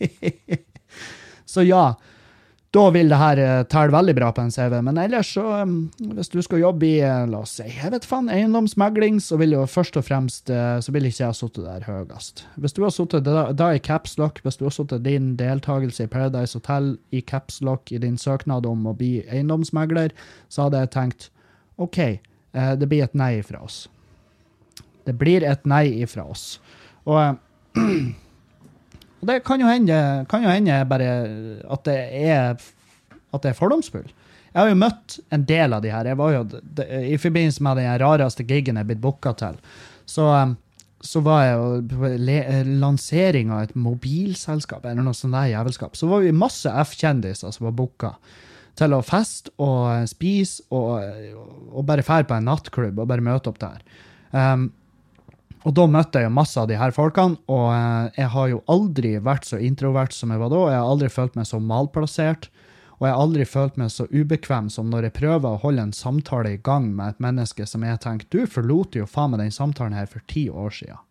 S1: Så ja da vil det her uh, telle veldig bra på en CV. Men ellers, så, um, hvis du skal jobbe i uh, la oss si, jeg vet faen, eiendomsmegling, så vil jo først og fremst uh, så vil ikke jeg ha sittet der høyest. Hvis du har sittet da, da, i capslock, hvis du har sittet din deltakelse i Paradise Hotel i capslock i din søknad om å bli eiendomsmegler, så hadde jeg tenkt OK, det blir et nei fra oss. Det blir et nei fra oss. Og Og det kan jo hende, kan jo hende bare at det er, at det er fordomsfull. Jeg har jo møtt en del av de her. Jeg var jo, I forbindelse med den rareste gigen jeg er blitt booka til, så, um, så var jeg jo på lansering av et mobilselskap eller noe sånt der jævelskap. Så var vi masse F-kjendiser som var booka til å feste og spise og, og bare fære på en nattklubb og bare møte opp der. Um, og da møtte jeg jo masse av de her folkene, og eh, jeg har jo aldri vært så introvert som jeg var da. Jeg har aldri følt meg så malplassert, og jeg har aldri følt meg så ubekvem som når jeg prøver å holde en samtale i gang med et menneske som jeg tenker du forlot jo faen meg den samtalen her for ti år siden.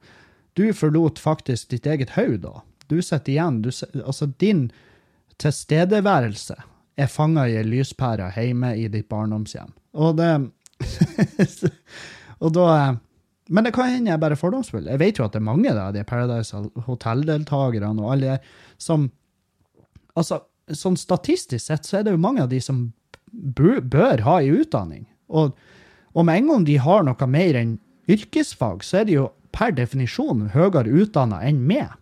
S1: Du forlot faktisk ditt eget hode da. Du sitter igjen du, Altså, din tilstedeværelse er fanga i ei lyspære hjemme i ditt barndomshjem. Og det Og da eh, men det kan hende jeg er bare fordomsfull. Jeg vet jo at det er mange av de Paradise Hotel-deltakerne og alle der som Altså, sånn statistisk sett så er det jo mange av de som bør ha i utdanning. Og, og med en gang de har noe mer enn yrkesfag, så er de jo per definisjon høyere utdanna enn meg.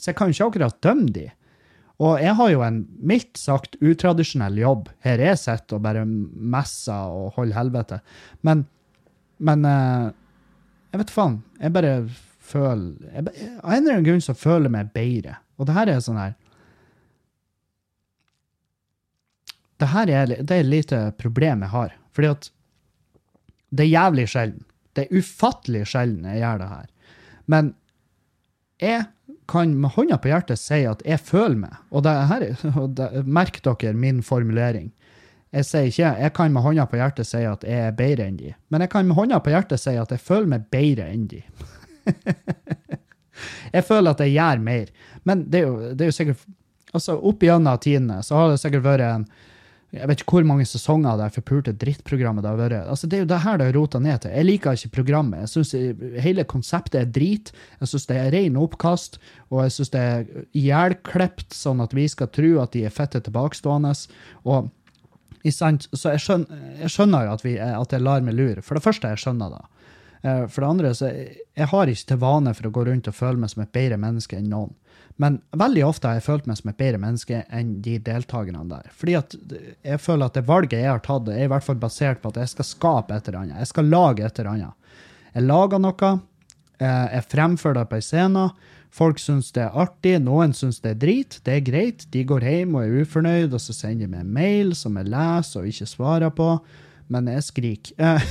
S1: Så jeg kan ikke akkurat dømme de. Og jeg har jo en mildt sagt utradisjonell jobb. Her er jeg sitter og bare messer og holder helvete. Men, men uh, jeg vet faen. Jeg bare føler jeg, Av en eller annen grunn så føler jeg meg bedre. Og det her er sånn her Det her er, det er lite problem jeg har. Fordi at det er jævlig sjelden. Det er ufattelig sjelden jeg gjør det her. Men jeg kan med hånda på hjertet si at jeg føler meg. Og, det her, merk dere min formulering. Jeg sier ikke, jeg kan med hånda på hjertet si at jeg er bedre enn de, men jeg kan med hånda på hjertet si at jeg føler meg bedre enn de. jeg føler at jeg gjør mer. Men det er jo, det er jo sikkert altså Opp gjennom tidene så har det sikkert vært en jeg vet ikke hvor mange sesonger det forpulte drittprogrammet det har vært. Altså, det er jo det her det har rota ned til. Jeg liker ikke programmet. Jeg syns hele konseptet er drit. Jeg syns det er ren oppkast, og jeg syns det er ihjelklipt, sånn at vi skal tro at de er fette tilbakestående. Og så jeg skjønner, jeg skjønner jo at, vi, at, jeg lar meg lure. For det første, jeg skjønner det. Eh, for det andre, så jeg, jeg har ikke til vane for å gå rundt og føle meg som et bedre menneske enn noen. Men veldig ofte har jeg følt meg som et bedre menneske enn de deltakerne der. Fordi at jeg føler at det valget jeg har tatt, er i hvert fall basert på at jeg skal skape et eller annet. Jeg skal lage et eller annet. Jeg lager noe, eh, jeg fremfører det på en scene, Folk syns det er artig, noen syns det er drit. Det er greit. De går hjem og er ufornøyd, og så sender de meg en mail som jeg leser og ikke svarer på. Men jeg skriker.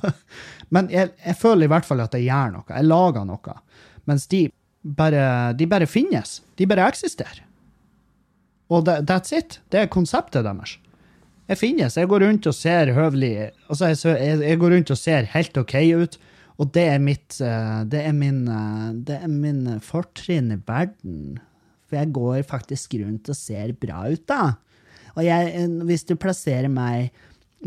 S1: Men jeg, jeg, føler i hvert fall at jeg gjør noe. Jeg lager noe. Mens de bare, de bare finnes. De bare eksisterer. Og that, that's it. Det er konseptet deres. Jeg finnes. Jeg går rundt og ser høvelig Altså, jeg, jeg, går rundt og ser helt OK ut. Og det er mitt eh, Det er min, eh, det er min fortrinn i verden. For jeg går faktisk rundt og ser bra ut, da. Og jeg, eh, hvis du plasserer meg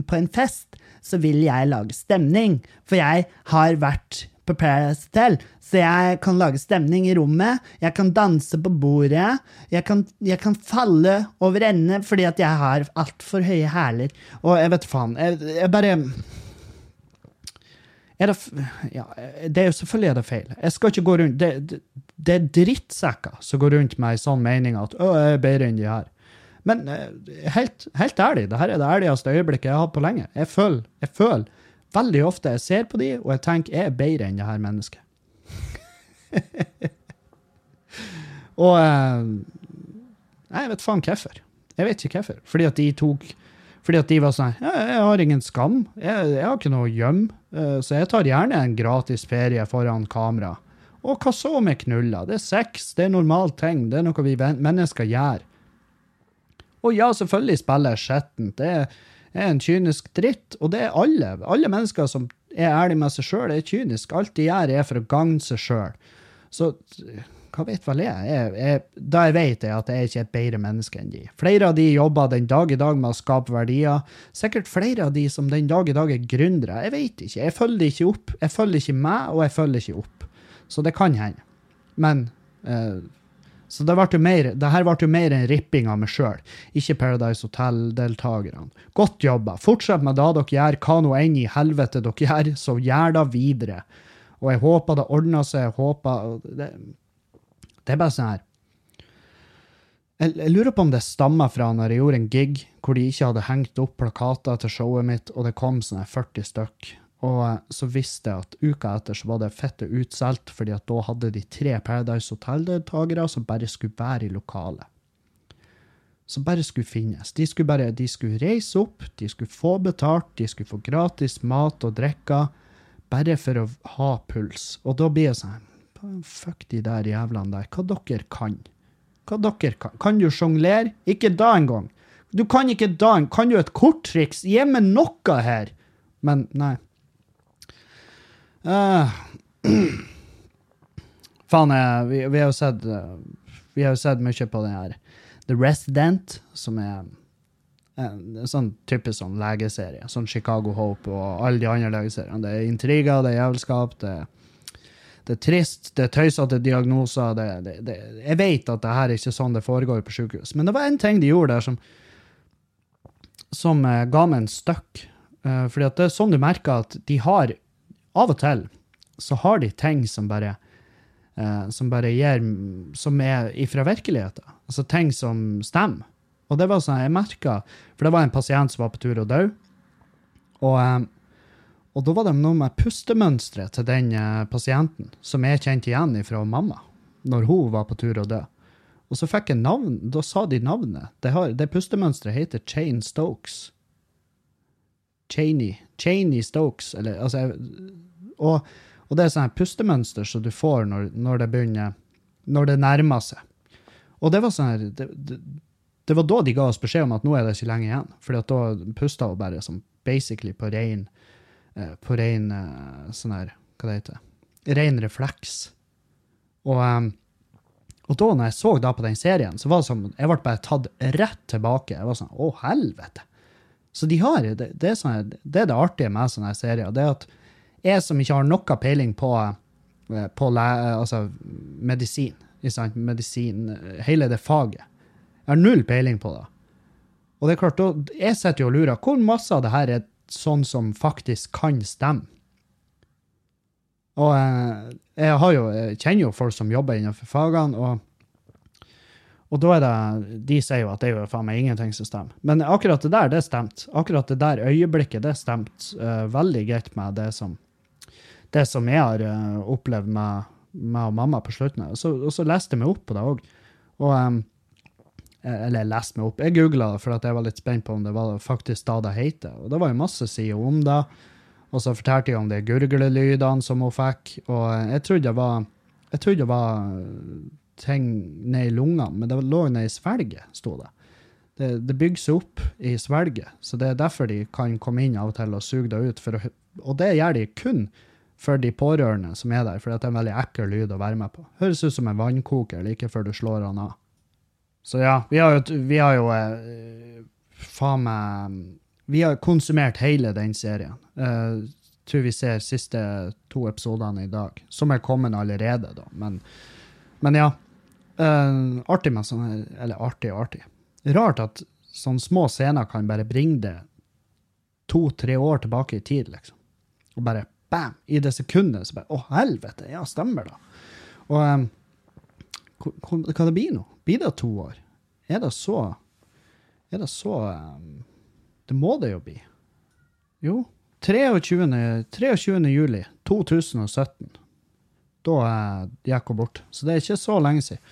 S1: på en fest, så vil jeg lage stemning. For jeg har vært på Paradise Hotel, så jeg kan lage stemning i rommet, jeg kan danse på bordet, jeg kan, jeg kan falle over ende fordi at jeg har altfor høye hæler. Og jeg vet faen, jeg, jeg bare er det, ja, det er jo selvfølgelig er det feil. Jeg skal ikke gå rundt, det, det, det er drittsekker som går rundt med ei sånn mening at å, jeg er bedre enn de her. Men eh, helt, helt ærlig, det her er det ærligste øyeblikket jeg har hatt på lenge. Jeg føler, jeg føler veldig ofte jeg ser på de, og jeg tenker jeg er bedre enn det her mennesket. og eh, Nei, jeg vet faen hvorfor. Jeg vet ikke hvorfor. Fordi at de tok Fordi at de var sånn jeg, Jeg har ingen skam. Jeg, jeg har ikke noe å gjemme. eh, Så jeg tar gjerne en gratis ferie foran kamera. Og hva så med knuller? Det er sex, det er normalt ting. Det er noe vi mennesker gjør. Og ja, selvfølgelig spiller jeg skjettent. Det er en kynisk dritt, og det er alle. Alle mennesker som er ærlige med seg sjøl, er kynisk. Alt de gjør, er for å gagne seg sjøl. Så hva vet vel jeg? jeg, jeg da jeg vet, jeg at jeg ikke er et bedre menneske enn de. Flere av de jobber den dag i dag med å skape verdier. Sikkert flere av de som den dag i dag er gründere. Jeg vet ikke. Jeg følger ikke opp. Jeg følger ikke meg, og jeg følger ikke opp. Så det kan hende. Men eh, Så det, ble mer, det her ble mer en ripping av meg sjøl, ikke Paradise Hotel-deltakerne. Godt jobba. Fortsett med det dere gjør, hva nå enn i helvete dere gjør, så gjør det videre. Og jeg håper det ordner seg. Jeg håper det, det er bare sånn her jeg, jeg lurer på om det stammer fra når jeg gjorde en gig hvor de ikke hadde hengt opp plakater til showet mitt, og det kom sånne 40 stykk. Og eh, så visste jeg at uka etter så var det fette utsolgt, fordi at da hadde de tre Paradise Hotel-deltakere som bare skulle være i lokalet. Som bare skulle finnes. De skulle bare de skulle reise opp, de skulle få betalt, de skulle få gratis mat og drikke, bare for å ha puls. Og da blir det sånn Fuck de der jævlene der. Hva dere kan? Hva dere kan? Kan du sjonglere? Ikke da engang. Du kan ikke da en- Kan du et korttriks? Gi meg noe her! Men nei. Uh, faen, vi, vi har jo sett eh, Vi har jo sett mye på den her The Resident, som er en sånn typisk sånn legeserie. Sånn Chicago Hope og alle de andre legeseriene. Det er intriger, det er jævelskap, det er det er trist, det er tøysete diagnoser. Det, det, det, jeg vet at det her er ikke sånn det foregår på sykehus, men det var en ting de gjorde der som, som eh, ga meg en støkk. Eh, fordi at det er sånn du merker at de har Av og til så har de ting som bare eh, som bare gir Som er ifra virkeligheten. Altså ting som stemmer. Og det var sånn jeg merka For det var en pasient som var på tur å dø. Og og da var det noe med pustemønsteret til den eh, pasienten som jeg kjente igjen fra mamma, når hun var på tur å dø. Og så fikk jeg navn, da sa de navnet. Det, har, det pustemønsteret heter Chain Stokes. Cheney. Cheney Stokes. Eller, altså, og, og det er sånn pustemønster som du får når, når det begynner Når det nærmer seg. Og det var sånn her det, det, det var da de ga oss beskjed om at nå er det ikke lenge igjen. For da pusta hun bare som basically på rein på ren eh, sånn her, hva det heter, ren refleks. Og, og da når jeg så da på den serien, så var det som, jeg ble bare tatt rett tilbake. Jeg var sånn, å helvete. Så de har, det, det, er sånne, det er det artige med sånne serier, det er at jeg som ikke har noe peiling på, eh, på altså, medisin, medisin, eh, hele det faget, jeg har null peiling på det. Og det er klart, jeg sitter jo og lurer, hvor masse av det her er sånn som faktisk kan stemme? Og eh, jeg, har jo, jeg kjenner jo folk som jobber innenfor fagene, og, og da er det, de sier jo at det er jo faen meg ingenting som stemmer. Men akkurat det der, det stemte. Akkurat det der øyeblikket, det stemte uh, veldig greit med det som, det som jeg har uh, opplevd med, meg og mamma på slutten. Så, og så leste jeg meg opp på det òg. Og em, eller jeg leste meg opp. Jeg googla det for jeg var litt spent på om det var faktisk da det heter. Og det var jo masse sider om det. Og så fortalte jeg om de gurglelydene som hun fikk. Og jeg trodde det var, jeg trodde det var ting ned i lungene, men det lå ned i svelget, sto det. Det, det bygger seg opp i svelget, så det er derfor de kan komme inn av og til og suge det ut. Å, og det gjør de kun for de pårørende som er der, for det er en veldig ekkel lyd å være med på. Høres ut som en vannkoker like før du slår han av. Så ja, vi har jo, vi har jo eh, faen meg Vi har konsumert hele den serien. Eh, tror vi ser siste to episodene i dag, som er kommet allerede, da. Men, men ja. Uh, artig med sånne Eller artig og artig. Rart at sånne små scener kan bare bringe det to-tre år tilbake i tid, liksom. Og bare bam! I det sekundet så bare Å, helvete! Ja, stemmer, da. Og um, hva det blir nå? Blir det to år? Er det så Er det så um, Det må det jo bli. Jo. 23. 23. juli 2017 da uh, gikk hun bort. Så det er ikke så lenge siden.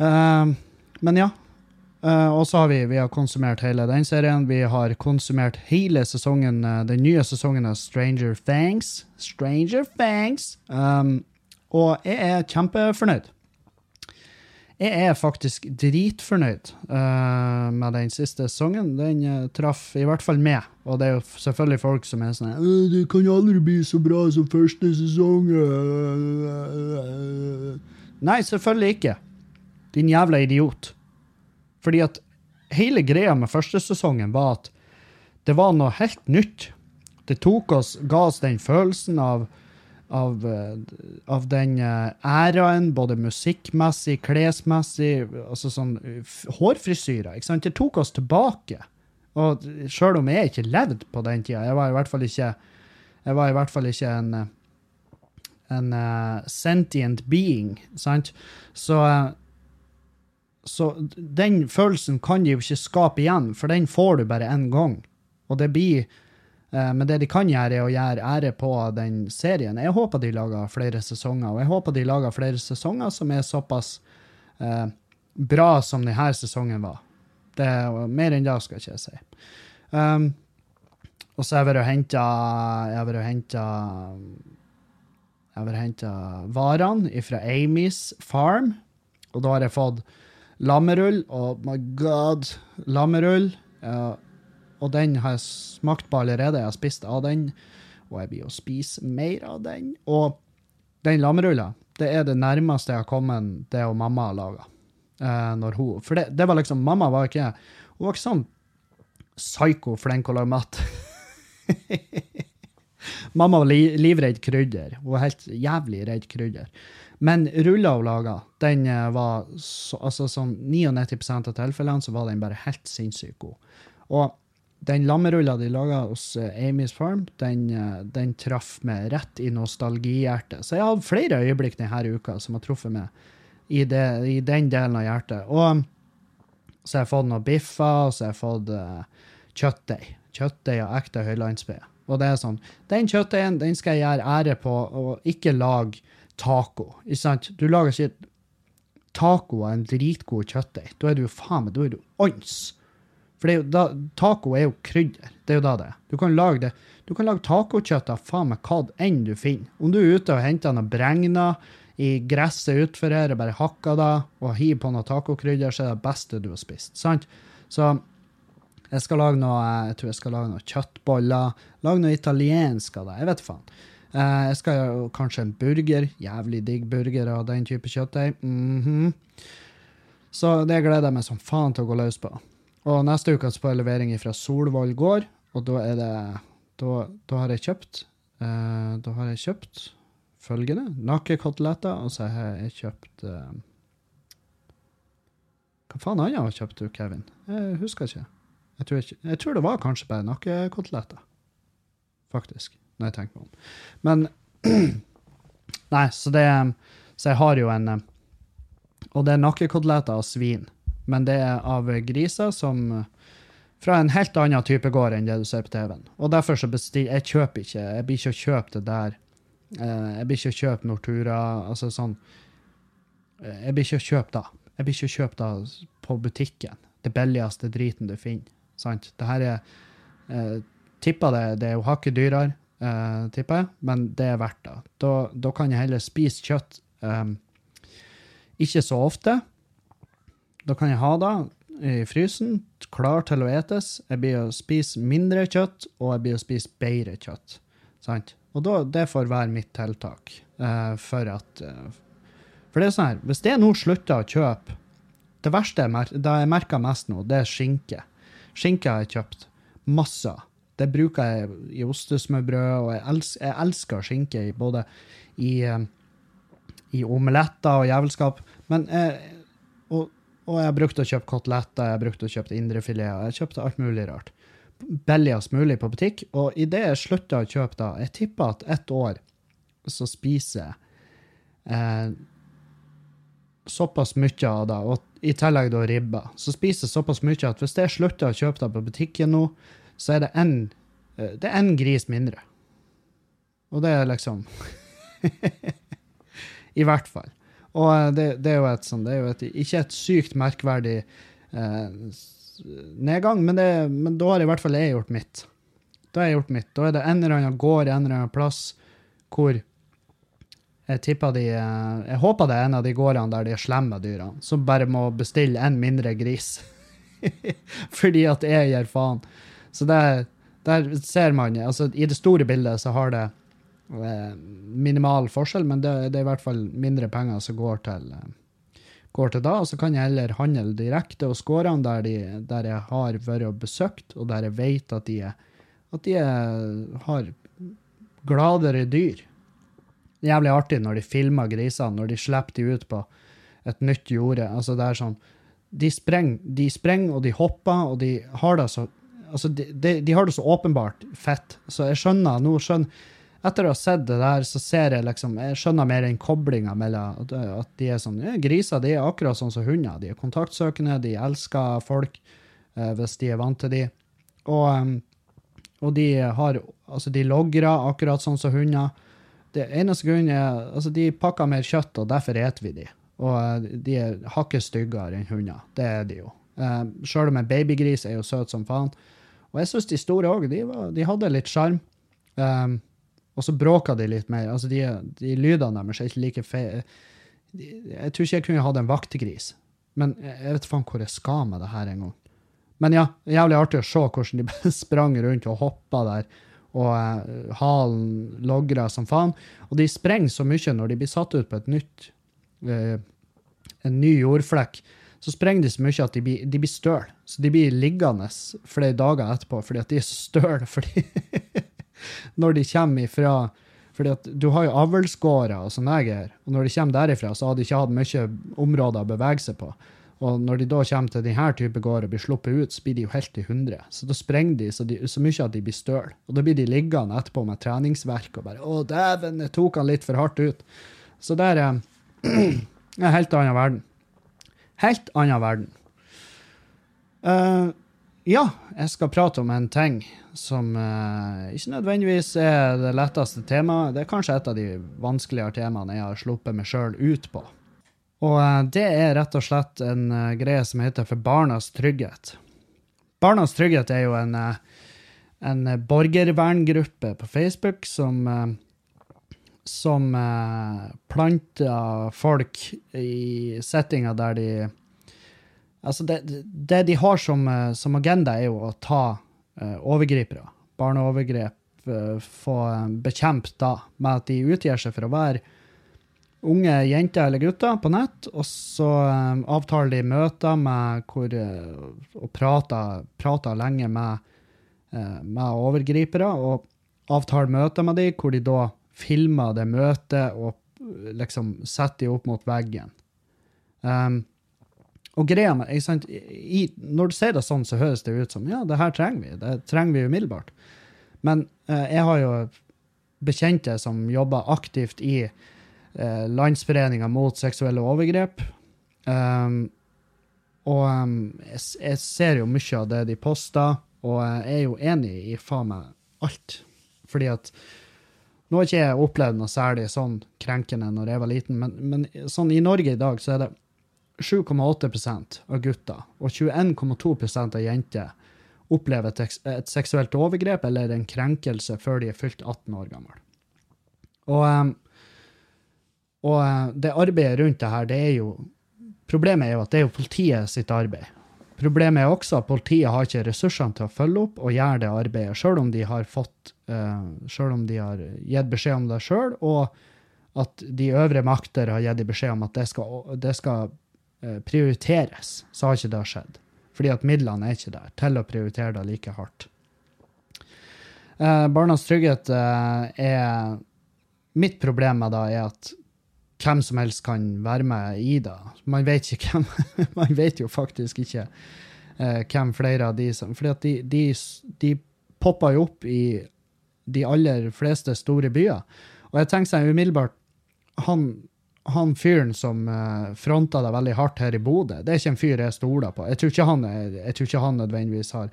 S1: Uh, men ja. Uh, og så har vi, vi har konsumert hele den serien. Vi har konsumert hele sesongen, uh, den nye sesongen av Stranger Things. Stranger Things. Um, og jeg er kjempefornøyd. Jeg er faktisk dritfornøyd uh, med den siste sesongen. Den uh, traff i hvert fall meg. Og det er jo selvfølgelig folk som er sånn Det kan aldri bli så bra som første sesong. Nei, selvfølgelig ikke. Din jævla idiot. Fordi at hele greia med første sesongen var at det var noe helt nytt. Det tok oss, ga oss den følelsen av av, eh, av den eh, æraen, både musikkmessig, klesmessig, altså sånn hårfrisyrer. ikke sant? Det tok oss tilbake. Og sjøl om jeg ikke levde på den tida, jeg var i hvert fall ikke, jeg var i hvert fall ikke en, en uh, sentient being, sant? Så, uh, så den følelsen kan de jo ikke skape igjen, for den får du bare én gang. Og det blir men det de kan gjøre, er å gjøre ære på den serien. Jeg håper de lager flere sesonger, og jeg håper de lager flere sesonger som er såpass eh, bra som denne sesongen var. Det, mer enn det skal ikke jeg si. Um, og så har jeg vært og henta Jeg har vært og henta Jeg har vært og henta varene fra Amys Farm, og da har jeg fått lammerull. Oh my god, lammerull. Uh, og den har jeg smakt på allerede. Jeg har spist av den, og jeg blir å spise mer av den. Og den lammerulla, det er det nærmeste jeg har kommet det og mamma har laga. Eh, for det, det, var liksom Mamma var ikke Hun var ikke sånn psyko flink å lage mat. mamma var li, livredd krydder. Hun var helt jævlig redd krydder. Men rulla hun laga, den eh, var så, altså sånn 99 av tilfellene så var den bare helt sinnssykt god. Og den lammerulla de laga hos uh, Amy's Farm, den, uh, den traff meg rett i nostalgihjertet. Så jeg har flere øyeblikk denne uka som har truffet meg i, det, i, den delen av hjertet. Og så har jeg fått noen biffer, og så har jeg fått uh, kjøttdeig. Kjøttdeig av ekte høylandsbe. Og det er sånn, den kjøttdeigen den skal jeg gjøre ære på, og ikke lage taco. Ikke sant? Du lager ikke taco av en dritgod kjøttdeig. Da er du faen meg, da er du ånds. For da, taco er jo krydder. Det er jo da det Du kan lage det. Du kan lage tacokjøtt av faen meg hva enn du finner. Om du er ute og henter noe bregna i gresset utfor her og bare hakker det og hiver på noe tacokrydder, så er det beste du har spist. Sant? Så jeg skal lage noe jeg tror jeg skal lage noe kjøttboller. Lage noe italiensk av det. Jeg vet faen. Eh, jeg skal gjøre kanskje en burger. Jævlig digg burger av den type kjøttdeig. Mm -hmm. Så det gleder jeg meg som faen til å gå løs på. Og neste uke så får jeg levering fra Solvoll gård, og da er det Da, da har jeg kjøpt uh, Da har jeg kjøpt følgende nakkekoteletter, og så har jeg kjøpt uh, Hva faen annet har kjøpt du, Kevin? Jeg husker ikke. Jeg tror, jeg, jeg tror det var kanskje bare nakkekoteletter, faktisk, når jeg tenker meg om. Men Nei, så det Så jeg har jo en eh, Og det er nakkekoteletter av svin men det er av griser som fra en helt annen type gård enn det du ser på TV-en. Og derfor så bestiller jeg kjøper ikke Jeg blir ikke å kjøpe det der. Eh, jeg blir ikke å kjøpe Nortura, altså sånn eh, Jeg blir ikke å kjøpe da. Jeg blir ikke å kjøpe da på butikken. Det billigste driten du finner. Sant? Det her er eh, Tipper det, det er jo hakket dyrere, eh, tipper jeg, men det er verdt det. Da, da kan jeg heller spise kjøtt eh, ikke så ofte, da kan jeg ha det i frysen, klar til å etes. Jeg blir å spise mindre kjøtt, og jeg blir å spise bedre kjøtt. Sant? Og da, det får være mitt tiltak. Uh, for at uh, For det er sånn her, hvis jeg nå slutter å kjøpe Det verste jeg, det jeg merker mest nå, det er skinke. Skinke har jeg kjøpt masse Det bruker jeg i ostesmørbrød, og jeg, els, jeg elsker skinke i både i, uh, i omeletter og jævelskap. Men og, og jeg brukte å kjøpe koteletter, jeg brukte å kjøpe indrefileter. Jeg kjøpte alt mulig rart. Billigst mulig på butikk. Og idet jeg slutta å kjøpe da, jeg tipper at ett år så spiser jeg eh, såpass mye av det, og i tillegg da ribba, så spiser jeg såpass mye at hvis jeg slutter å kjøpe det på butikken nå, så er det en, eh, det er en gris mindre. Og det er liksom I hvert fall. Og eh, det, det, er et sånn, det er jo et, ikke et sykt merkverdig eh, nedgang, men, det, men, da har i hvert fall jeg gjort mitt. Da har jeg gjort mitt. Da er det en eller annen gård en eller annen plass hvor jeg tipper de eh, Jeg håper det er en av de gårdene der de er slemme dyrene, som bare må bestille en mindre gris. Fordi at jeg gir faen. Så der, der ser man altså I det store bildet så har det minimal forskjell, men det, det, er i hvert fall mindre penger som går til, eh, går til da. Og så kan jeg heller handle direkte hos gårdene der, de, der jeg har vært og besøkt, og der jeg vet at de, at de har gladere dyr Det er jævlig artig når de filmer grisene, når de slipper de ut på et nytt jorde. Altså, det er sånn De sprenger, de sprenger og de hopper, og de har det så altså, de, de, de, har det så åpenbart fett. Så jeg skjønner nå skjønner, Etter å ha sett det der, så ser jeg liksom Jeg skjønner mer den koblinga mellom at, de er sånn Griser de er akkurat sånn som hunder. De er kontaktsøkende, de elsker folk eh, hvis de er vant til de. Og, um, og de har Altså, de logrer akkurat sånn som hunder det eneste grunnen er altså De pakker mer kjøtt, og derfor eter vi de. Og eh, de er hakket styggere enn hunder. Det er de jo. Eh, Sjøl om en babygris er jo søt som faen. Og jeg syns de store òg, de, de, hadde litt sjarm. Um, og så bråker de litt mer. Altså, de, de lydene deres er ikke like fe... Jeg tror ikke jeg kunne hatt en vaktegris. Men jeg vet faen hvor jeg skal med det her en gang. Men ja, jævlig artig å se hvordan de sprang rundt og hoppa der og eh, halen logra som faen. Og de sprenger så mye når de blir satt ut på et nytt eh, en ny jordflekk. Så sprenger de så mye at de blir, de blir støl. Så de blir liggende flere dager etterpå fordi at de er så. Fordi når de kommer ifra fordi du har jo avlsgårder og sånne jeg er, og når de kommer derifra, så har de ikke hatt mye områder å bevege seg på. Og når de da kommer til denne type gård og blir sluppet ut, så blir de jo helt i hundre. Så da sprenger de så, de så, mye at de blir støl. Og da blir de liggende etterpå med treningsverk og bare 'Å, dæven, jeg tok han litt for hardt ut'. Så det er en helt annen verden. Helt annen verden. Uh, ja, jeg skal prate om en ting som uh, ikke nødvendigvis er det letteste temaet. Det er kanskje et av de vanskeligere temaene jeg har sluppet meg sjøl ut på. Og eh, det er rett og slett en uh, greie som heter For barnas trygghet. Barnas trygghet er jo en, uh, en borgerverngruppe på Facebook som, uh, som planter folk i settinger der de Altså, det, det de har som, som, agenda, er jo å ta overgripere. Barneovergrep. få bekjempet da, med at de utgir seg for å være unge jenter eller gutter på nett, og så um, avtaler de møter med hvor uh, Og prater, prater lenge med, uh, med, overgripere, og avtaler møter med dem hvor de da filmer det møtet og liksom setter de opp mot veggen. Um, og greia med, I, Når du sier det sånn, så høres det ut som ja, det her trenger vi. Det trenger vi umiddelbart. Men eh, jeg har jo bekjente som jobber aktivt i eh, Landsforeninga mot seksuelle overgrep. Um, og um, jeg, jeg, ser jo mye av det de poster, og jeg er jo enig i faen meg alt. Fordi at Nå har ikke jeg opplevd noe særlig sånn krenkende når jeg var liten, men, men sånn i Norge i dag så er det 7,8% av gutter og 21,2% av jenter opplever et, seksuelt overgrep eller en krenkelse før de er fylt 18 år gammel. Og um, og eh, det arbeidet rundt det her, det er jo Problemet er jo at det er jo politiet sitt arbeid. Problemet er også at politiet har ikke ressursene til å følge opp og gjøre det arbeidet, sjøl om de har fått uh, Sjøl om de har gitt beskjed om det sjøl, og at de øvre makter har gitt beskjed om at det skal, det skal prioriteres, så har ikke det skjedd. Fordi at midlene er ikke der til å prioritere det like hardt. Eh, Barnas trygghet eh, er Mitt problem med det er at hvem som helst kan være med i det. Man vet hvem Man vet jo faktisk ikke eh, hvem flere av de som fordi at de, de, de popper jo opp i de aller fleste store byer. Og jeg tenker seg umiddelbart han, han fyren som uh, fronta deg veldig hardt her i Bodø, det er ikke en fyr jeg stoler på. Jeg tror ikke han, jeg tror ikke han nødvendigvis har,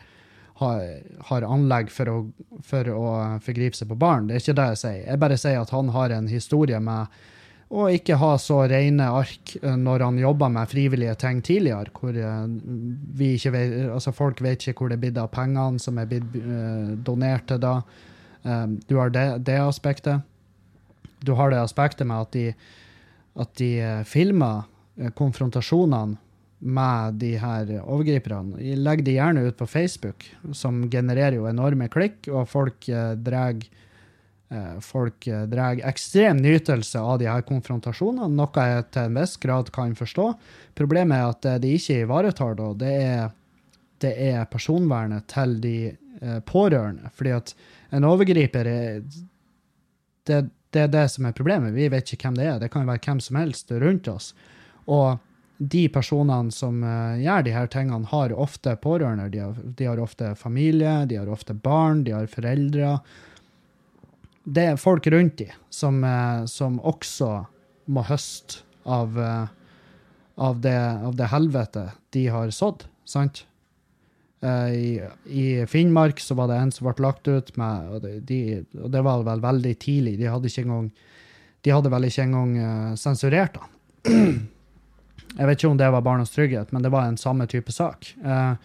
S1: har, har anlegg for å, for å forgripe seg på barn. Det er ikke det jeg sier. Jeg bare sier at han har en historie med å ikke ha så rene ark eh, når han jobba med frivillige ting tidligere, hvor vi ikke vet, altså folk vet ikke hvor det er blitt av pengene som er blitt donert til da. Du har det, det aspektet. Du har det aspektet med at de at de eh, filmer eh, konfrontasjonene med de her overgriperne. De legger de gjerne ut på Facebook, som genererer jo enorme klikk, og folk eh, drar Folk drar ekstrem nytelse av de her konfrontasjonene, noe jeg til en viss grad kan forstå. Problemet er at de ikke ivaretar det, det er, det er personvernet til de pårørende. Fordi at en overgriper er det, det er det som er problemet. Vi vet ikke hvem det er. Det kan jo være hvem som helst rundt oss. Og de personene som uh, gjør de her tingene, har ofte pårørende. De har, de har, ofte familie, de har ofte barn, de har foreldre. Det er folk rundt de som, uh, som også må høste av, uh, av, det, av det helvete de har sådd. Sant? Uh, i, i, Finnmark så var det en som ble lagt ut med og, de, og det var vel veldig tidlig. De hadde engang de hadde vel ikke engang uh, sensurert han. Jeg vet ikke om det var Barnas trygghet, men det var en samme type sak. Uh,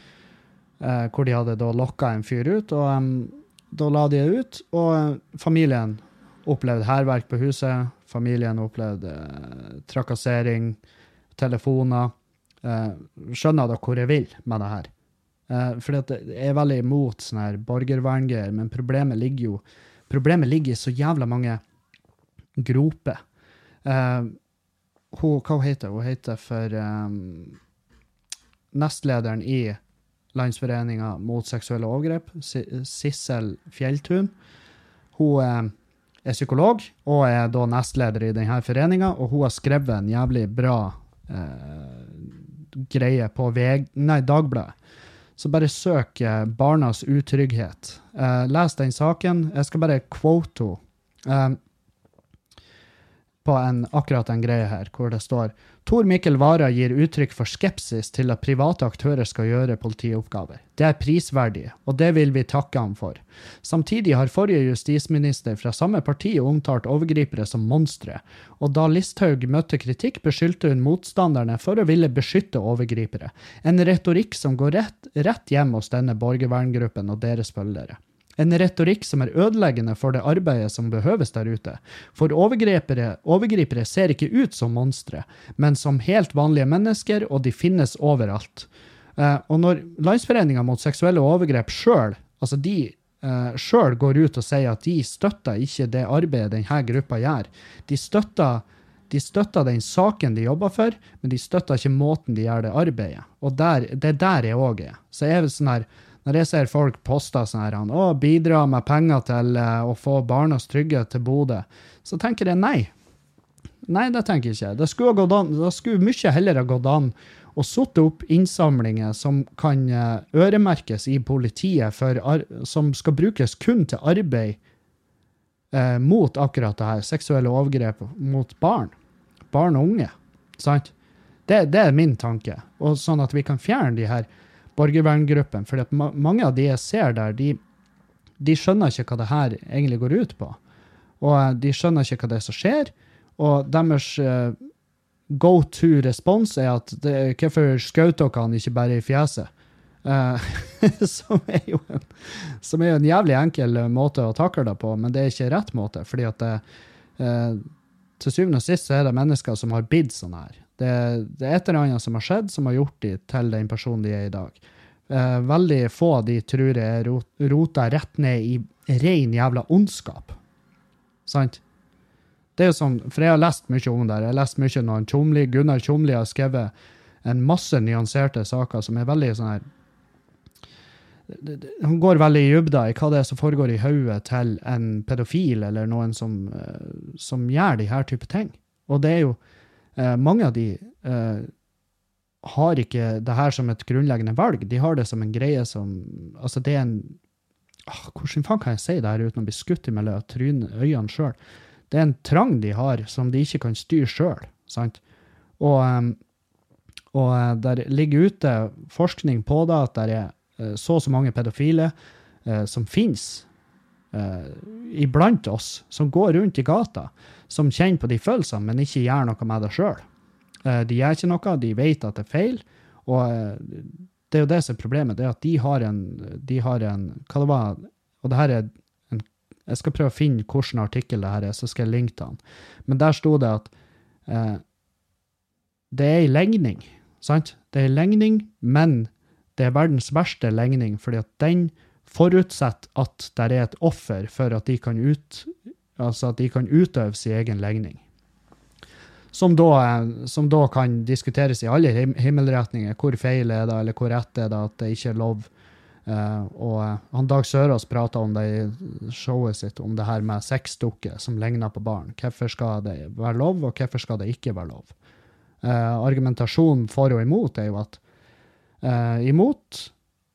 S1: hvor de hadde da lokka en fyr ut, og um, da la de det ut. Og familien opplevde hærverk på huset. Familien opplevde trakassering, telefoner. skjønner dere hvor jeg vil med det her? Uh, fordi at jeg er veldig imot sånne her borgerverngreier, men problemet ligger jo problemet ligger i så jævla mange groper. Uh, hun, hva heter hun? Hun heter for um, nestlederen i Landsforeninga mot seksuelle overgrep, Sissel Fjelltun. Hun uh, er psykolog og er da nestleder i denne foreninga, og hun har skrevet en jævlig bra greie på VG, nei, Dagbladet så bare søk eh, 'Barnas utrygghet'. Uh, les den saken. Jeg skal bare quote henne. Uh, på en, akkurat den greia her, hvor det står Tor Mikkel Wara gir uttrykk for skepsis til at private aktører skal gjøre politioppgaver. Det er prisverdig, og det vil vi takke ham for. Samtidig har forrige justisminister fra samme parti omtalt overgripere som monstre, og da Listhaug møtte kritikk, beskyldte hun motstanderne for å ville beskytte overgripere, en retorikk som går rett, rett hjem hos denne borgerverngruppen og deres følgere. En retorikk som er ødeleggende for det arbeidet som behøves der ute. For overgripere, overgripere ser ikke ut som monstre, men som helt vanlige mennesker, og de finnes overalt. Eh, og når Landsforeninga mot seksuelle overgrep sjøl, altså de eh, sjøl går ut og sier at de støtter ikke det arbeidet denne gruppa gjør. De støtter, de støtter den saken de jobber for, men de støtter ikke måten de gjør det arbeidet. Og der, det er der jeg òg er. Så jeg er sånn her når jeg ser folk poste sånn her, å, bidra med penger til uh, å få Barnas Trygghet til Bodø, så tenker jeg nei. Nei, det tenker jeg ikke. Det skulle, gått an, det skulle mye heller ha gått an å sette opp innsamlinger som kan uh, øremerkes i politiet, for, som skal brukes kun til arbeid eh, mot akkurat det her, seksuelle overgrep mot barn. Barn og unge. Sant? Det, det, er min tanke. Og sånn at vi kan fjerne de her borgerverngruppen. For ma mange av de jeg ser der, de, de, skjønner ikke hva det her egentlig går ut på. Og uh, de skjønner ikke hva det er som skjer. Og deres uh, go to respons er at det, hvorfor skjøt dere han ikke bare i fjeset? Uh, som, er jo en, som er en jævlig enkel måte å takle det på, men det er ikke rett måte. fordi at det, til syvende og sist så er det mennesker som har bidd sånn her. Det, det, er et eller annet som har skjedd, som har gjort de til den personen de er i dag. Eh, veldig få de tror er rota rett ned i ren jævla ondskap. Sant? Det er jo som, for jeg har lest mye om det. Jeg har lest mye når Tjomli, Gunnar Tjomli har skrevet en masse nyanserte saker som er veldig sånn her Han går veldig i dybda i hva det er som foregår i hodet til en pedofil eller noen som, eh, som gjør de her type ting. Og det er jo eh, Mange av de eh, har ikke det her som et grunnleggende valg. De har det som en greie som Altså, det er en ah, Hvordan faen kan jeg si det her uten å bli skutt i mellom øynene sjøl? Det er en trang de har som de ikke kan styre sjøl. Sant? Og, um, og uh, der ligger ute forskning på det, at det er uh, så og så mange pedofile eh, som finnes iblant oss, som går rundt i gata, som kjenner på de følelsene, men ikke gjør noe med det sjøl. De gjør ikke noe, de vet at det er feil, og det er jo det som er problemet, det er at de har en, de har en Hva det var Og det her er en Jeg skal prøve å finne hvilken artikkel det her er, så skal jeg linke til den. Men der sto det at eh, det er ei legning, sant? Det er ei legning, men det er verdens verste legning, fordi at den forutsetter at det er et offer for at de kan, ut, altså at de kan utøve sin egen legning. Som da, som da, kan diskuteres i alle himmelretninger. Hvor feil er det, eller hvor rett er det at det ikke er lov? Uh, og uh, han Dag Sørås prata om det i showet sitt, om det her med sexdukker som ligner på barn. Hvorfor skal det være lov, og hvorfor skal det ikke være lov? Uh, argumentasjonen for og imot er jo at imot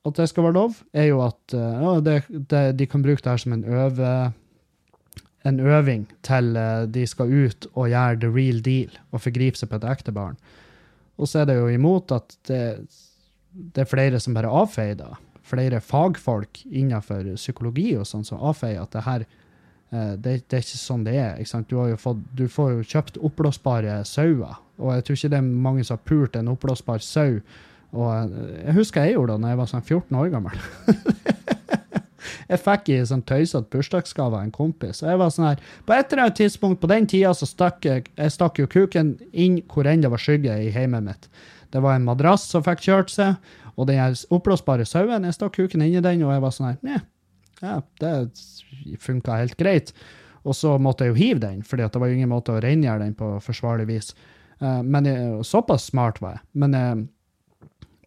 S1: at det skal være lov, er jo at det, det, de kan bruke det her som en øve en øving til de skal ut og gjøre the real deal og forgripe seg på et ekte barn. Og så er det jo imot at det, det er flere som bare avfeier det. Flere fagfolk innenfor psykologi og sånn som avfeier at det her det, det, er ikke sånn det er. Du, fått, du, får jo kjøpt oppblåsbare sauer, og jeg tror ikke det er mange som har pult en oppblåsbar sau. Og eh, jeg husker jeg gjorde det da jeg var sånn 14 år gammel. jeg fikk i sånn tøysete bursdagsgave av en kompis. Og jeg var sånn her, På et eller annet tidspunkt på den tida så stakk jeg, jeg stakk jo kuken inn hvor enn det var skygge i heimet mitt. Det var en madrass som fikk kjørt seg, og den oppblåsbare sauen, jeg stakk kuken inn i den, og jeg var sånn her, ja, det funka helt greit. Og så måtte jeg jo hive den, for det var jo ingen måte å rengjøre den på forsvarlig vis. Uh, men jeg, såpass smart var jeg. Men, uh,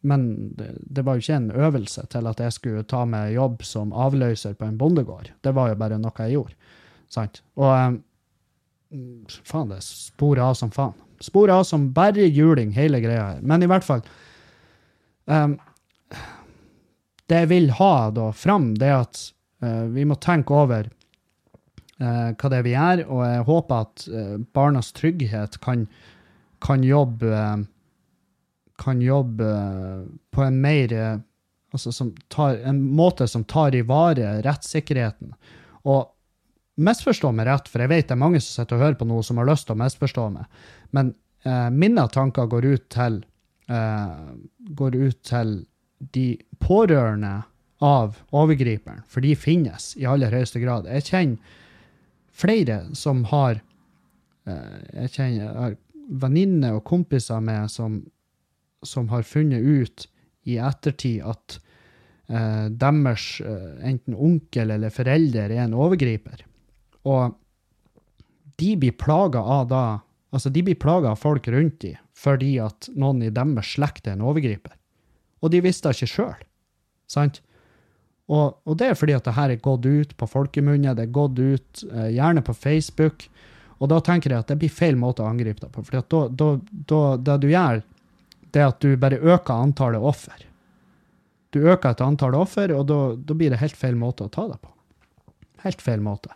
S1: men det, det, var jo ikke en øvelse til at jeg skulle ta med jobb som avløser på en bondegård. Det var jo bare noe jeg gjorde. Sant? Og um, faen, det sporer av som faen. Sporer av som bare juling, hele greia her. Men i hvert fall um, Det jeg vil ha da fram, det er at uh, vi må tenke over hva det er vi gjør, og jeg håper at barnas trygghet kan kan jobbe kan jobbe på en mer altså som tar, en måte som tar i vare rettssikkerheten. Og misforstå meg rett, for jeg vet det er mange som sitter og hører på noe som har lyst til å misforstå meg, men eh, mine tanker går ut til eh, går ut til de pårørende av overgriperen, for de finnes i aller høyeste grad. Jeg kjenner flere som har eh, Jeg kjenner venninner og kompiser med som, som, har funnet ut i ettertid at eh, deres eh, enten onkel eller forelder er en overgriper. Og de blir plaga av da Altså, de blir plaga av folk rundt dem fordi at noen i deres slekt er en overgriper. Og de visste det ikke sjøl. Sant? Og, og, det er fordi at det her er gått ut på folkemunne, det er gått ut eh, gjerne på Facebook. Og da tenker jeg at det blir feil måte å angripe det på. For da, da, da, det du gjør, det at du bare øker antallet offer. Du øker et antall offer, og da blir det helt feil måte å ta det på. Helt feil måte.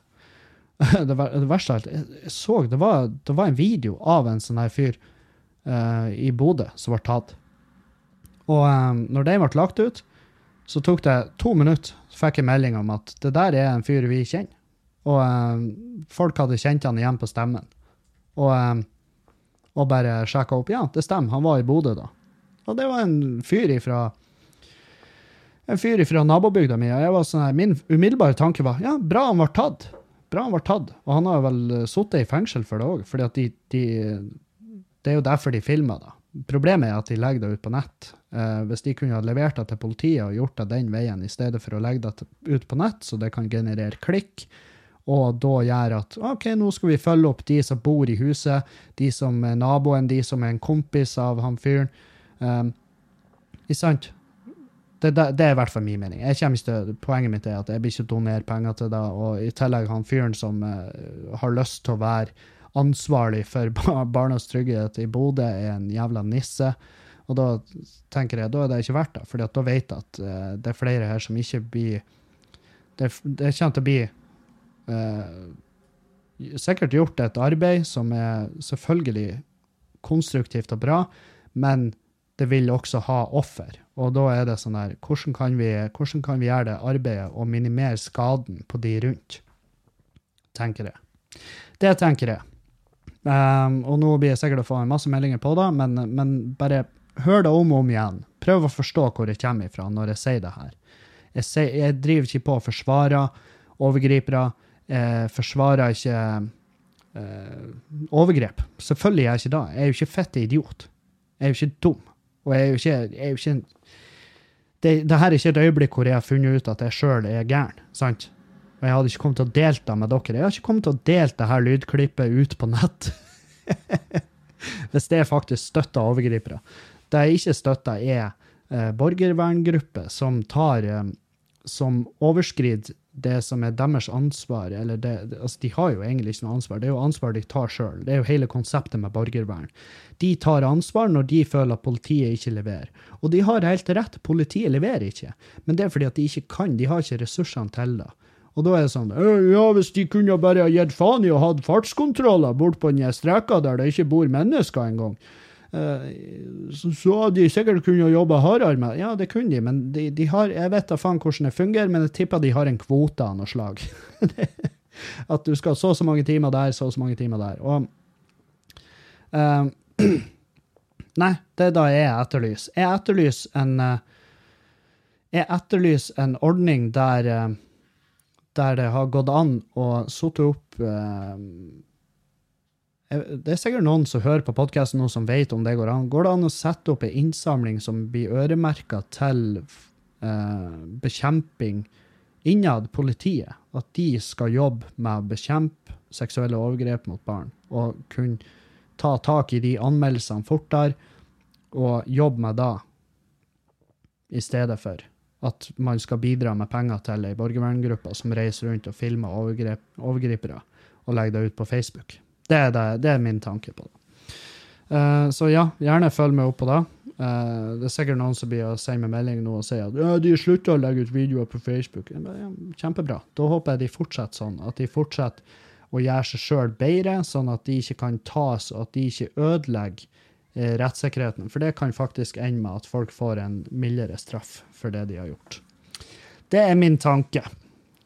S1: Det, det verste av alt, jeg så det var, det var, en video av en sånn her fyr uh, i Bodø som ble tatt. Og um, når den ble lagt ut, så tok det to minutter, så fikk jeg melding om at det der er en fyr vi kjenner. Og um, folk hadde kjent han igjen på stemmen. Og, um, og bare sjekka opp. Ja, det stemmer, han var i Bodø da. Og det var en fyr ifra en fyr fra nabobygda mi. og sånn Min umiddelbare tanke var ja, bra han var tatt. Bra han var tatt. Og han har vel eh, sittet i fengsel for det òg, for de, de, det er jo derfor de filmer da. Problemet er at de legger det ut på nett. Eh, hvis de kunne ha levert det til politiet og gjort det den veien, i stedet for å legge det ut på nett, så det kan generere klikk, og da gjør at OK, nå skal vi følge opp de som bor i huset, de som er naboen, de som er en kompis av han fyren. Um, ikke sant? Det, det, det er i hvert fall min mening. Til, Poenget mitt er at jeg blir ikke donere penger til det. Og i tillegg han fyren som uh, har lyst til å være ansvarlig for barnas trygghet i Bodø, er en jævla nisse. Og da tenker jeg, da er det ikke verdt det, for da vet jeg at uh, det er flere her som ikke blir Det, det kommer til å bli uh, sikkert gjort et arbeid som er selvfølgelig konstruktivt og bra, men det vil også ha offer. Og da er det sånn her hvordan kan, vi, hvordan kan vi gjøre det arbeidet og minimere skaden på de rundt? Tenker jeg. Det tenker jeg. Um, og nå blir jeg sikkert å få masse meldinger på det, men, men bare hør det om og om igjen. Prøv å forstå hvor jeg kommer ifra når jeg sier det her. Jeg, sier, jeg driver ikke på å forsvare overgripere. Jeg forsvarer ikke eh, overgrep. Selvfølgelig er jeg ikke det. Jeg er jo ikke fette idiot. Jeg er jo ikke dum. Og jeg er jo ikke, jeg er jo ikke det, det, her er ikke et øyeblikk hvor jeg har funnet ut at jeg sjøl er gæren. sant? Og jeg hadde ikke kommet til å delta med dere. Jeg har ikke kommet til å delt det her lydklippet ut på nett. Hvis det er faktisk støtta overgripere. Det jeg ikke støtter, er eh, borgerverngrupper som tar eh, Som overskrider det som er deres ansvar. eller det, altså De har jo egentlig ikke noe ansvar, det er jo ansvar de tar sjøl. Det er jo hele konseptet med borgervern. De tar ansvar når de føler at politiet ikke leverer. Og de har helt rett, politiet leverer ikke. Men det er fordi at de ikke kan, de har ikke ressursene til det. Og da er det sånn Ja, hvis de kunne bare ha gitt faen i å ha fartskontroller bort på den streka der det ikke bor mennesker engang, så, så de sikkert kunnet jobbe hardere med Ja, det kunne de, men de, de har Jeg vet da faen hvordan det fungerer, men jeg tipper de har en kvote av noe slag. At du skal så og så mange timer der, så og så mange timer der. Og uh, Nei, det er da jeg etterlyser. Jeg etterlyser en uh, Jeg etterlyser en ordning der der det har gått an å sette opp eh, Det er sikkert noen som hører på podkasten nå, som vet om det går an. Går det an å sette opp en innsamling som blir øremerka til eh, bekjemping innad politiet? At de skal jobbe med å bekjempe seksuelle overgrep mot barn, og kunne ta tak i de anmeldelsene fortere, og jobbe med det i stedet for at man skal bidra med penger til ei borgerverngruppe som reiser rundt og filmer overgrep, overgripere og legger det ut på Facebook. Det er, det, det er min tanke på det. Uh, så ja, gjerne følg med opp på det. Uh, det er sikkert noen som blir å si meg melding nå og sier at ja, de slutter å legge ut videoer på Facebook. Ja, kjempebra. Da håper jeg de fortsetter sånn. At de fortsetter å gjøre seg sjøl bedre, sånn at de ikke kan tas, og at de ikke ødelegger Eh, rettssikkerheten. For det kan faktisk ende med at folk får en mildere straff for det de har gjort. Det er min tanke.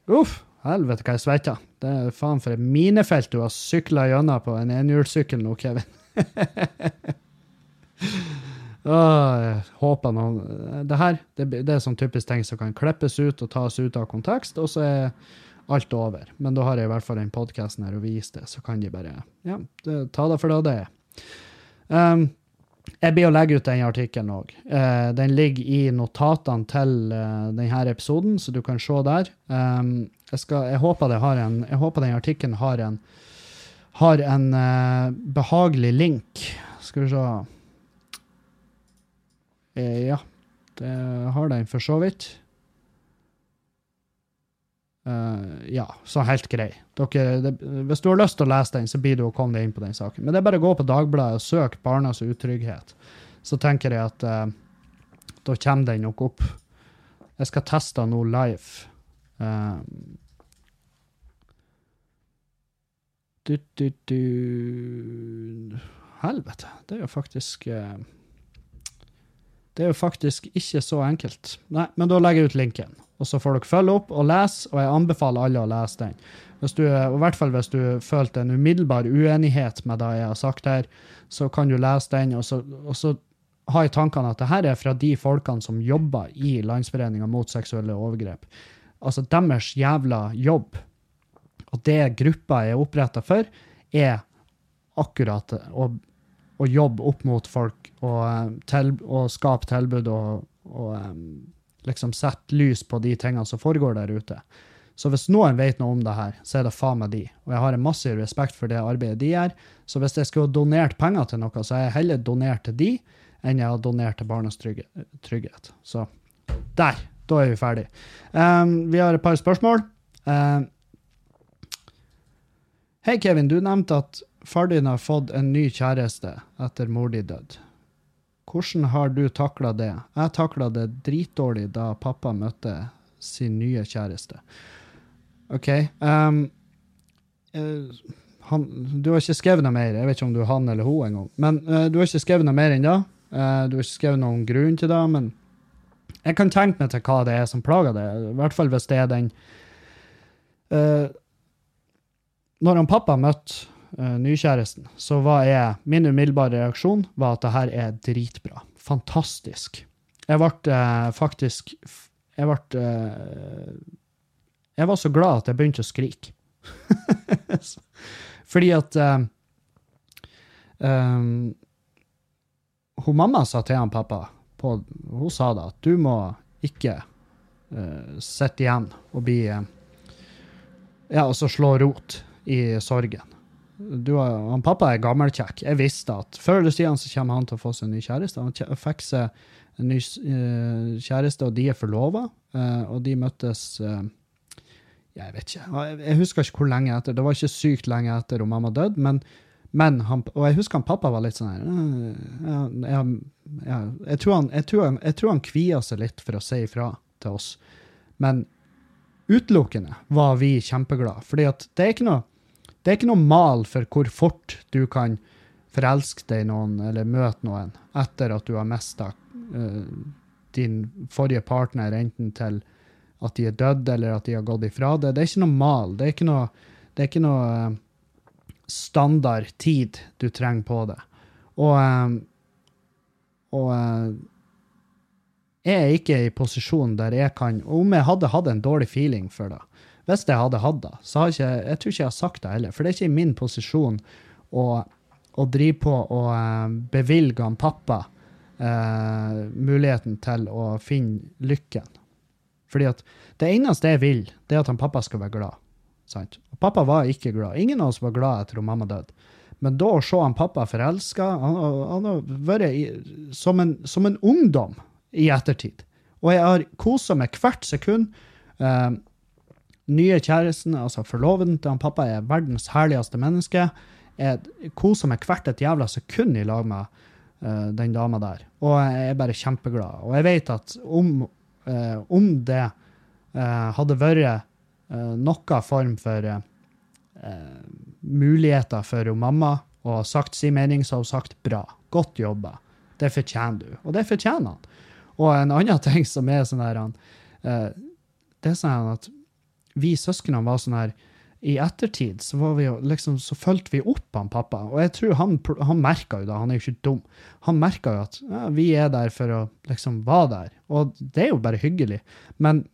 S1: Uff, helvete hva jeg svetter. Det er faen for et minefelt du har sykla gjennom på en enhjulssykkel nå, Kevin. Håper noen Det her det, det er sånn typisk ting som kan klippes ut og tas ut av kontekst, og så er alt over. Men da har jeg i hvert fall den podkasten her og vise det, så kan de bare ja, ta det for det det er. Um, jeg blir å legge ut den artikkelen òg. Uh, den ligger i notatene til uh, denne episoden, så du kan se der. Um, jeg, skal, jeg, håper en, jeg, håper den artikkelen har en, har en uh, behagelig link. Skal vi se Ja, det har den for så vidt. Uh, ja, så helt grei. Dere, det, hvis du har lyst til å lese den, så blir du å komme deg inn på den saken. Men det er bare å gå på Dagbladet og søke 'barnas utrygghet'. Så tenker jeg at uh, da kommer den nok opp. Jeg skal teste nå live. Uh, du, du, du. Helvete. Det er jo faktisk Det er jo faktisk ikke så enkelt. Nei, men da legger jeg ut linken og så får dere følge opp og lese, og jeg anbefaler alle å lese den. Hvis du, I hvert fall hvis du følte en umiddelbar uenighet med det jeg har sagt her, så kan du lese den, og så, og så ha i tankene at det her er fra de folkene som jobber i Landsforeninga mot seksuelle overgrep. Altså deres jævla jobb, og det gruppa er oppretta for, er akkurat å, å, jobbe opp mot folk og, eh, til, og skape tilbud og, og um, liksom sette lys på de tingene som foregår der ute. Så hvis noen vet noe om det her, så er det faen meg de. Og jeg har en massiv respekt for det arbeidet de gjør. Så hvis jeg skulle donert penger til noe, så har jeg heller donert til de enn jeg har donert til barnas trygghet. Så Der! Da er vi ferdige. Um, vi har et par spørsmål. Um, Hei, Kevin. Du nevnte at far din har fått en ny kjæreste etter mor di døde. Hvordan har du takla det? Jeg takla det dritdårlig da pappa møtte sin nye kjæreste. OK. Um, uh, han, du har ikke skrevet noe mer. Jeg vet ikke om du er han eller hun engang. Men uh, du har ikke skrevet noe mer ennå. Uh, du har ikke skrevet noen grunn til det. Men jeg kan tenke meg til hva det er som plager det. I hvert fall hvis det er den uh, Når han pappa møtte uh, nykjæresten, så var jeg Min umiddelbare reaksjon var at det her er dritbra. Fantastisk. Jeg ble uh, faktisk Jeg ble Jeg var så glad at jeg begynte å skrike. Fordi at um, hun mamma sa til han pappa på, Hun sa da at du må ikke uh, sitte igjen og bli uh, Ja, så slå rot i sorgen. Du, han pappa er gammelkjekk. Jeg visste at før eller siden så kommer han til å få seg en ny kjæreste. Han fikk seg en ny uh, kjæreste, og de er forlova. og de møttes Jeg vet ikke. Jeg husker ikke hvor lenge etter. Det var ikke sykt lenge etter om mamma døde, men men han, og jeg husker han pappa var litt sånn her jeg, jeg, jeg, tror han, jeg, tror han, han kvia seg litt for å si ifra til oss. Men utelukkende var vi kjempeglade. fordi det er ikke noe det er ikke noe mal for hvor fort du kan forelske deg i noen eller møte noen etter at du har mista uh, din forrige partner, enten til at de er dødd eller at de har gått ifra det. Det er ikke noe mal. Det er ikke noe, det er ikke noe uh, standard tid du trenger på det. Og, uh, og eh, jeg er ikke i posisjon der jeg kan Om jeg hadde hatt en dårlig feeling for det, hvis jeg hadde hatt det, så har ikke, jeg tror ikke jeg har sagt det heller. For det er ikke i min posisjon å, å drive på og uh, bevilge han pappa uh, muligheten til å finne lykken. Fordi at det eneste jeg vil, det er at han pappa skal være glad. Sant? Og pappa var ikke glad. Ingen av oss var glad etter at mamma døde. Men da å se han pappa forelska Han, han har vært i, som, en, som, en, ungdom i ettertid. Og jeg har kosa meg hvert sekund. Eh, nye kjæresten, altså forloveden til han pappa, er verdens herligste menneske. Jeg koser meg hvert et jævla sekund i lag med uh, den dama der. Og jeg er bare kjempeglad. Og jeg vet at om, uh, om det uh, hadde vært uh, noe form for muligheter for mamma og sagt sin mening, så har hun sagt bra. Godt jobba. Det fortjener du. Og det fortjener han. Og en annen ting som er sånn her Det er sånn at vi søsknene var sånn her i ettertid så, var vi jo, liksom, så fulgte vi opp han pappa, og jeg tror han, han merka jo da, han er jo ikke dum, han merka jo at ja, vi er der for å liksom være der, og det er jo bare hyggelig. Men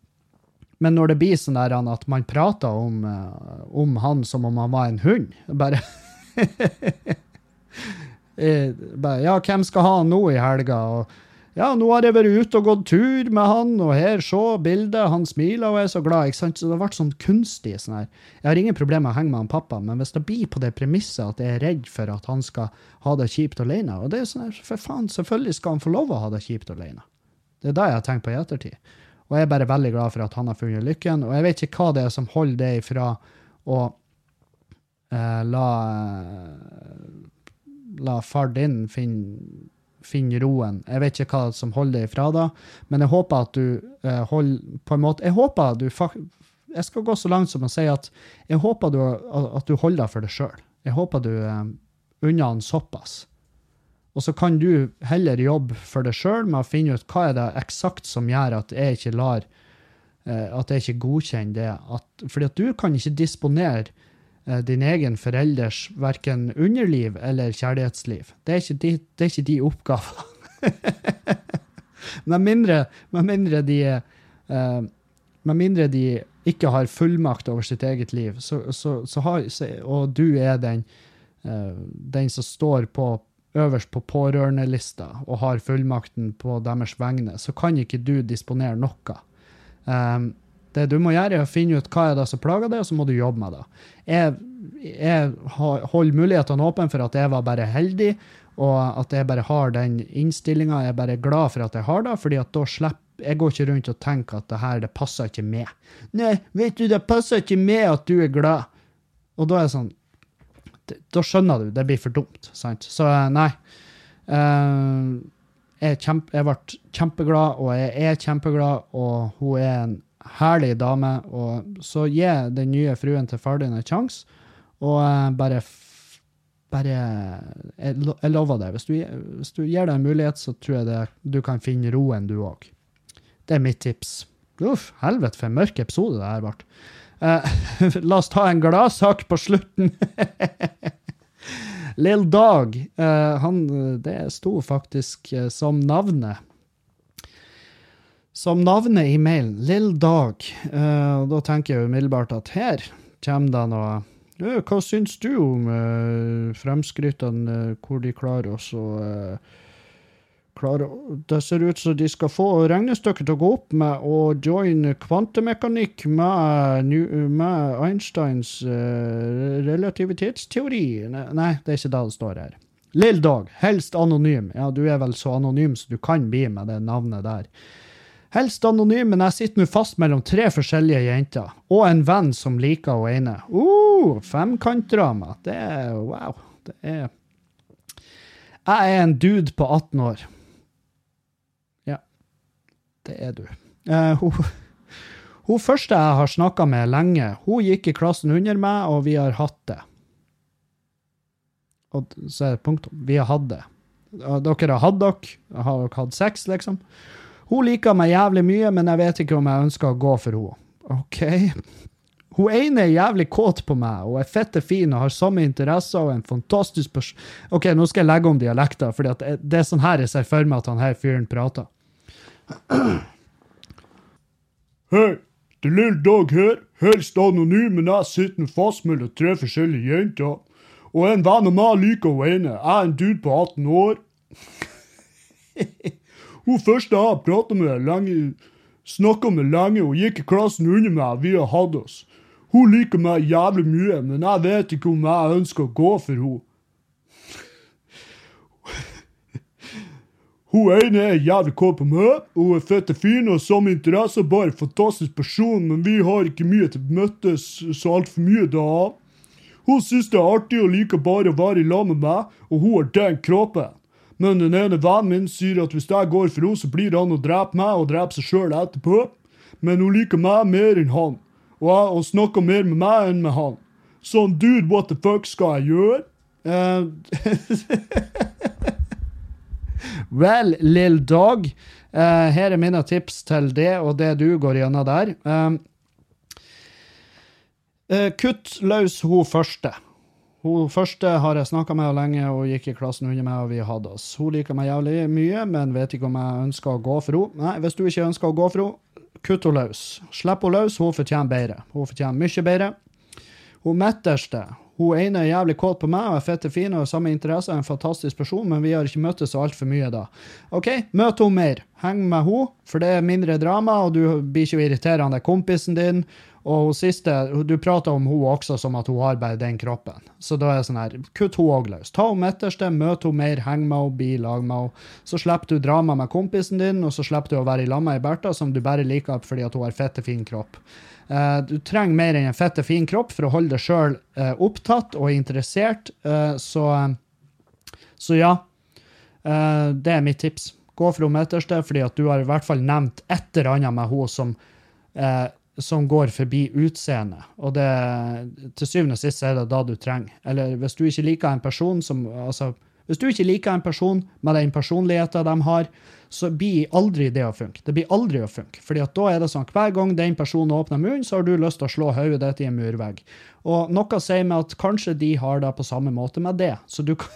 S1: men når det blir sånn der at man prater om, uh, om han som om han var en hund Bare eh, bare, Ja, hvem skal ha han nå i helga? Og, ja, nå har jeg vært ute og gått tur med han, og her, se bildet, han smiler og er så glad. ikke sant? Så det ble sånn kunstig. sånn her. Jeg har ingen problemer med å henge med han pappa, men hvis det blir på det premisset at jeg er redd for at han skal ha det kjipt alene, og det er sånn her, for faen, selvfølgelig skal han få lov å ha det kjipt alene. Det er det jeg har tenkt på i ettertid. Og jeg er bare veldig glad for at han har funnet lykken. Og jeg vet ikke hva det er som holder det ifra å eh, la, la far din finne finne roen. Jeg vet ikke hva som holder deg ifra da, men jeg håper at du eh, holder på en måte Jeg håper du Jeg skal gå så langt som å si at jeg håper du, at du holder deg for deg sjøl. Jeg håper du eh, unner han såpass og så kan du heller jobbe for deg sjøl med å finne ut hva er det eksakt som gjør at jeg ikke lar eh, at jeg ikke godkjenner det. At, fordi at du kan ikke disponere din egen forelders verken underliv eller kjærlighetsliv. Det er ikke de, det er ikke de oppgavene. med, mindre, med mindre de uh, med mindre de ikke har fullmakt over sitt eget liv, så, så, så har, og du er den, uh, den som står på øverst på pårørendelista og har fullmakten på deres vegne, så kan ikke du disponere noe. Um, det du må gjøre, er å finne ut hva er det som plager deg, og så må du jobbe med det. Jeg, jeg holder mulighetene åpne for at jeg var bare heldig Og at jeg bare har den innstillinga. Jeg er bare glad for at jeg har det, fordi at da slipper jeg går ikke rundt og tenker at det her, det passer ikke med. Nei, vet du, det passer ikke med at du er glad. Og da er det sånn Da skjønner du, det blir for dumt, sant? Så eh, nei. Uh, jeg, kjempe, jeg ble kjempeglad, og jeg er kjempeglad, og hun er en herlig dame. Og så gi den nye fruen til far din en sjanse, og uh, bare bare jeg, jeg, lover deg, hvis du, hvis du gir deg en mulighet, så tror jeg det, du kan finne roen, du òg. Det er mitt tips. Uff, helvete for en mørk episode det her ble. Uh, la oss ta en gladsak på slutten. Lill Dag, uh, han, det sto faktisk uh, som navnet. Som navnet i mailen. Lill Dog. Uh, da tenker jeg umiddelbart at her kommer det noe Hva syns du om fremskrittene, hvor de klarer oss å klare Det ser ut som de skal få regnestykket til å gå opp med å joine kvantemekanikk med, med Einsteins uh, relativitetsteori. Nei, det er ikke det det står her. Lill Dog, helst anonym. Ja, du er vel så anonym som du kan bli med det navnet der. Helst anonym, men jeg sitter nå fast mellom tre forskjellige jenter. Og en venn som liker hun ene. Uh, femkantdrama. Det er wow. Det er Jeg er en dude på 18 år. Ja. Det er du. Uh, hun, hun, første jeg har snakka med lenge, hun gikk i klassen under meg, og vi har hatt det. Og så er det punktum. Vi har hatt det. Dere har hatt dere. Har dere hatt sex, liksom? Hun liker meg jævlig mye, men jeg vet ikke om jeg ønsker å gå for henne. OK. Hun ene er jævlig kåt på meg og er fette fin og har samme interesser og en fantastisk person OK, nå skal jeg legge om dialekter, for det, det er sånn her jeg ser for meg at han her fyren prater.
S2: Hei, det er lille Dag her, helst anonym, men jeg sitter fast mellom tre forskjellige jenter. Og en venn av meg liker hun ene. Jeg er en dude på 18 år. hun første jeg prata med lenge, snakka med lenge, og gikk i klassen under meg, vi har hatt oss. Hun liker meg jævlig mye, men jeg vet ikke om jeg ønsker å gå for henne. Hun ene er jævlig kåt på meg, hun er fette fin og som interesse, bare fantastisk person, men vi har ikke mye til møttes så altfor mye da. Hun syns det er artig og liker bare å være i lag med meg, og hun har den kroppen. Men den ene vennen min sier at hvis jeg går for henne, så blir han å drepe meg og drepe seg sjøl etterpå. Men hun liker meg mer enn han, og, jeg, snakker mer med meg enn med han. Sånn dude, what the fuck skal jeg gjøre?
S1: Uh, Vel, lill dog. Uh, her er mine tips til det og det du går gjennom der. Uh, kutt løs hun første. Hun første har jeg snakka med lenge og gikk i klassen under meg, og vi hadde oss. Hun liker meg jævlig mye, men vet ikke om jeg ønsker å gå for henne. Nei, hvis du ikke ønsker å gå for henne, kutt henne løs. Slipp henne løs, hun fortjener bedre. Hun fortjener mye bedre. Hun midterste hun ene er jævlig kåt på meg og er fette fin og har samme interesse, er en fantastisk person, men vi har ikke møttes så altfor mye da. OK, møt henne mer. Heng med henne, for det er mindre drama, og du blir ikke irriterende kompisen din. Og hun siste, du prater om hun også som at hun har bare den kroppen. Så da er det sånn her, kutt hun òg løs. Ta henne midterste, møt henne mer, heng med henne, bli lag med henne. Så slipper du drama med kompisen din, og så slipper du å være i lag med Bertha som du bare liker fordi at hun har fette fin kropp. Uh, du trenger mer enn en fette, fin kropp for å holde deg sjøl uh, eh, opptatt og interessert. Uh, så, så, ja. det er mitt tips. Gå for hun midterste, fordi at du har i hvert fall nevnt et eller annet med henne som, som går forbi utseendet. Og det, til syvende og sist er det da du trenger. Eller hvis du ikke liker en person som altså, Hvis du ikke liker en person med den personligheten de har, så blir aldri det å funke. Det blir aldri å funke. Fordi at da er det sånn hver gang den personen åpner munnen, så har du lyst til å slå hodet ditt i en murvegg. Og noe sier meg at kanskje de har det på samme måte med det. Så du kan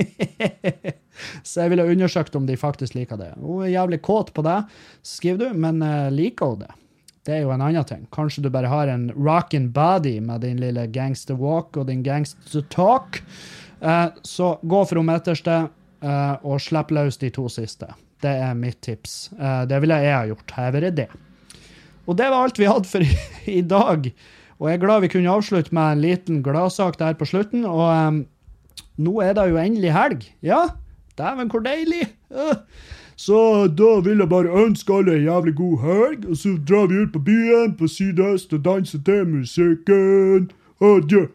S1: Så jeg ville undersøkt om de faktisk liker det. Hun er jævlig kåt på det, skriver du, men uh, liker hun det? Det er jo en annen ting. Kanskje du bare har en rockin' body med din lille gangster walk og din gangster talk. Uh, så gå for hun midterste, uh, og slipp løs de to siste. Det er mitt tips. Uh, det ville jeg ha gjort. Her er det. Og det var alt vi hadde for i, i, dag. Og jeg er glad vi kunne avslutte med en liten gladsak der på slutten. Og um,
S3: nå er det jo endelig helg. Ja, dæven, hvor deilig. Øh.
S1: Så da vil jeg bare ønske alle en jævlig god helg, og så drar vi ut på byen på sydøst og danser til musikken. Adjø.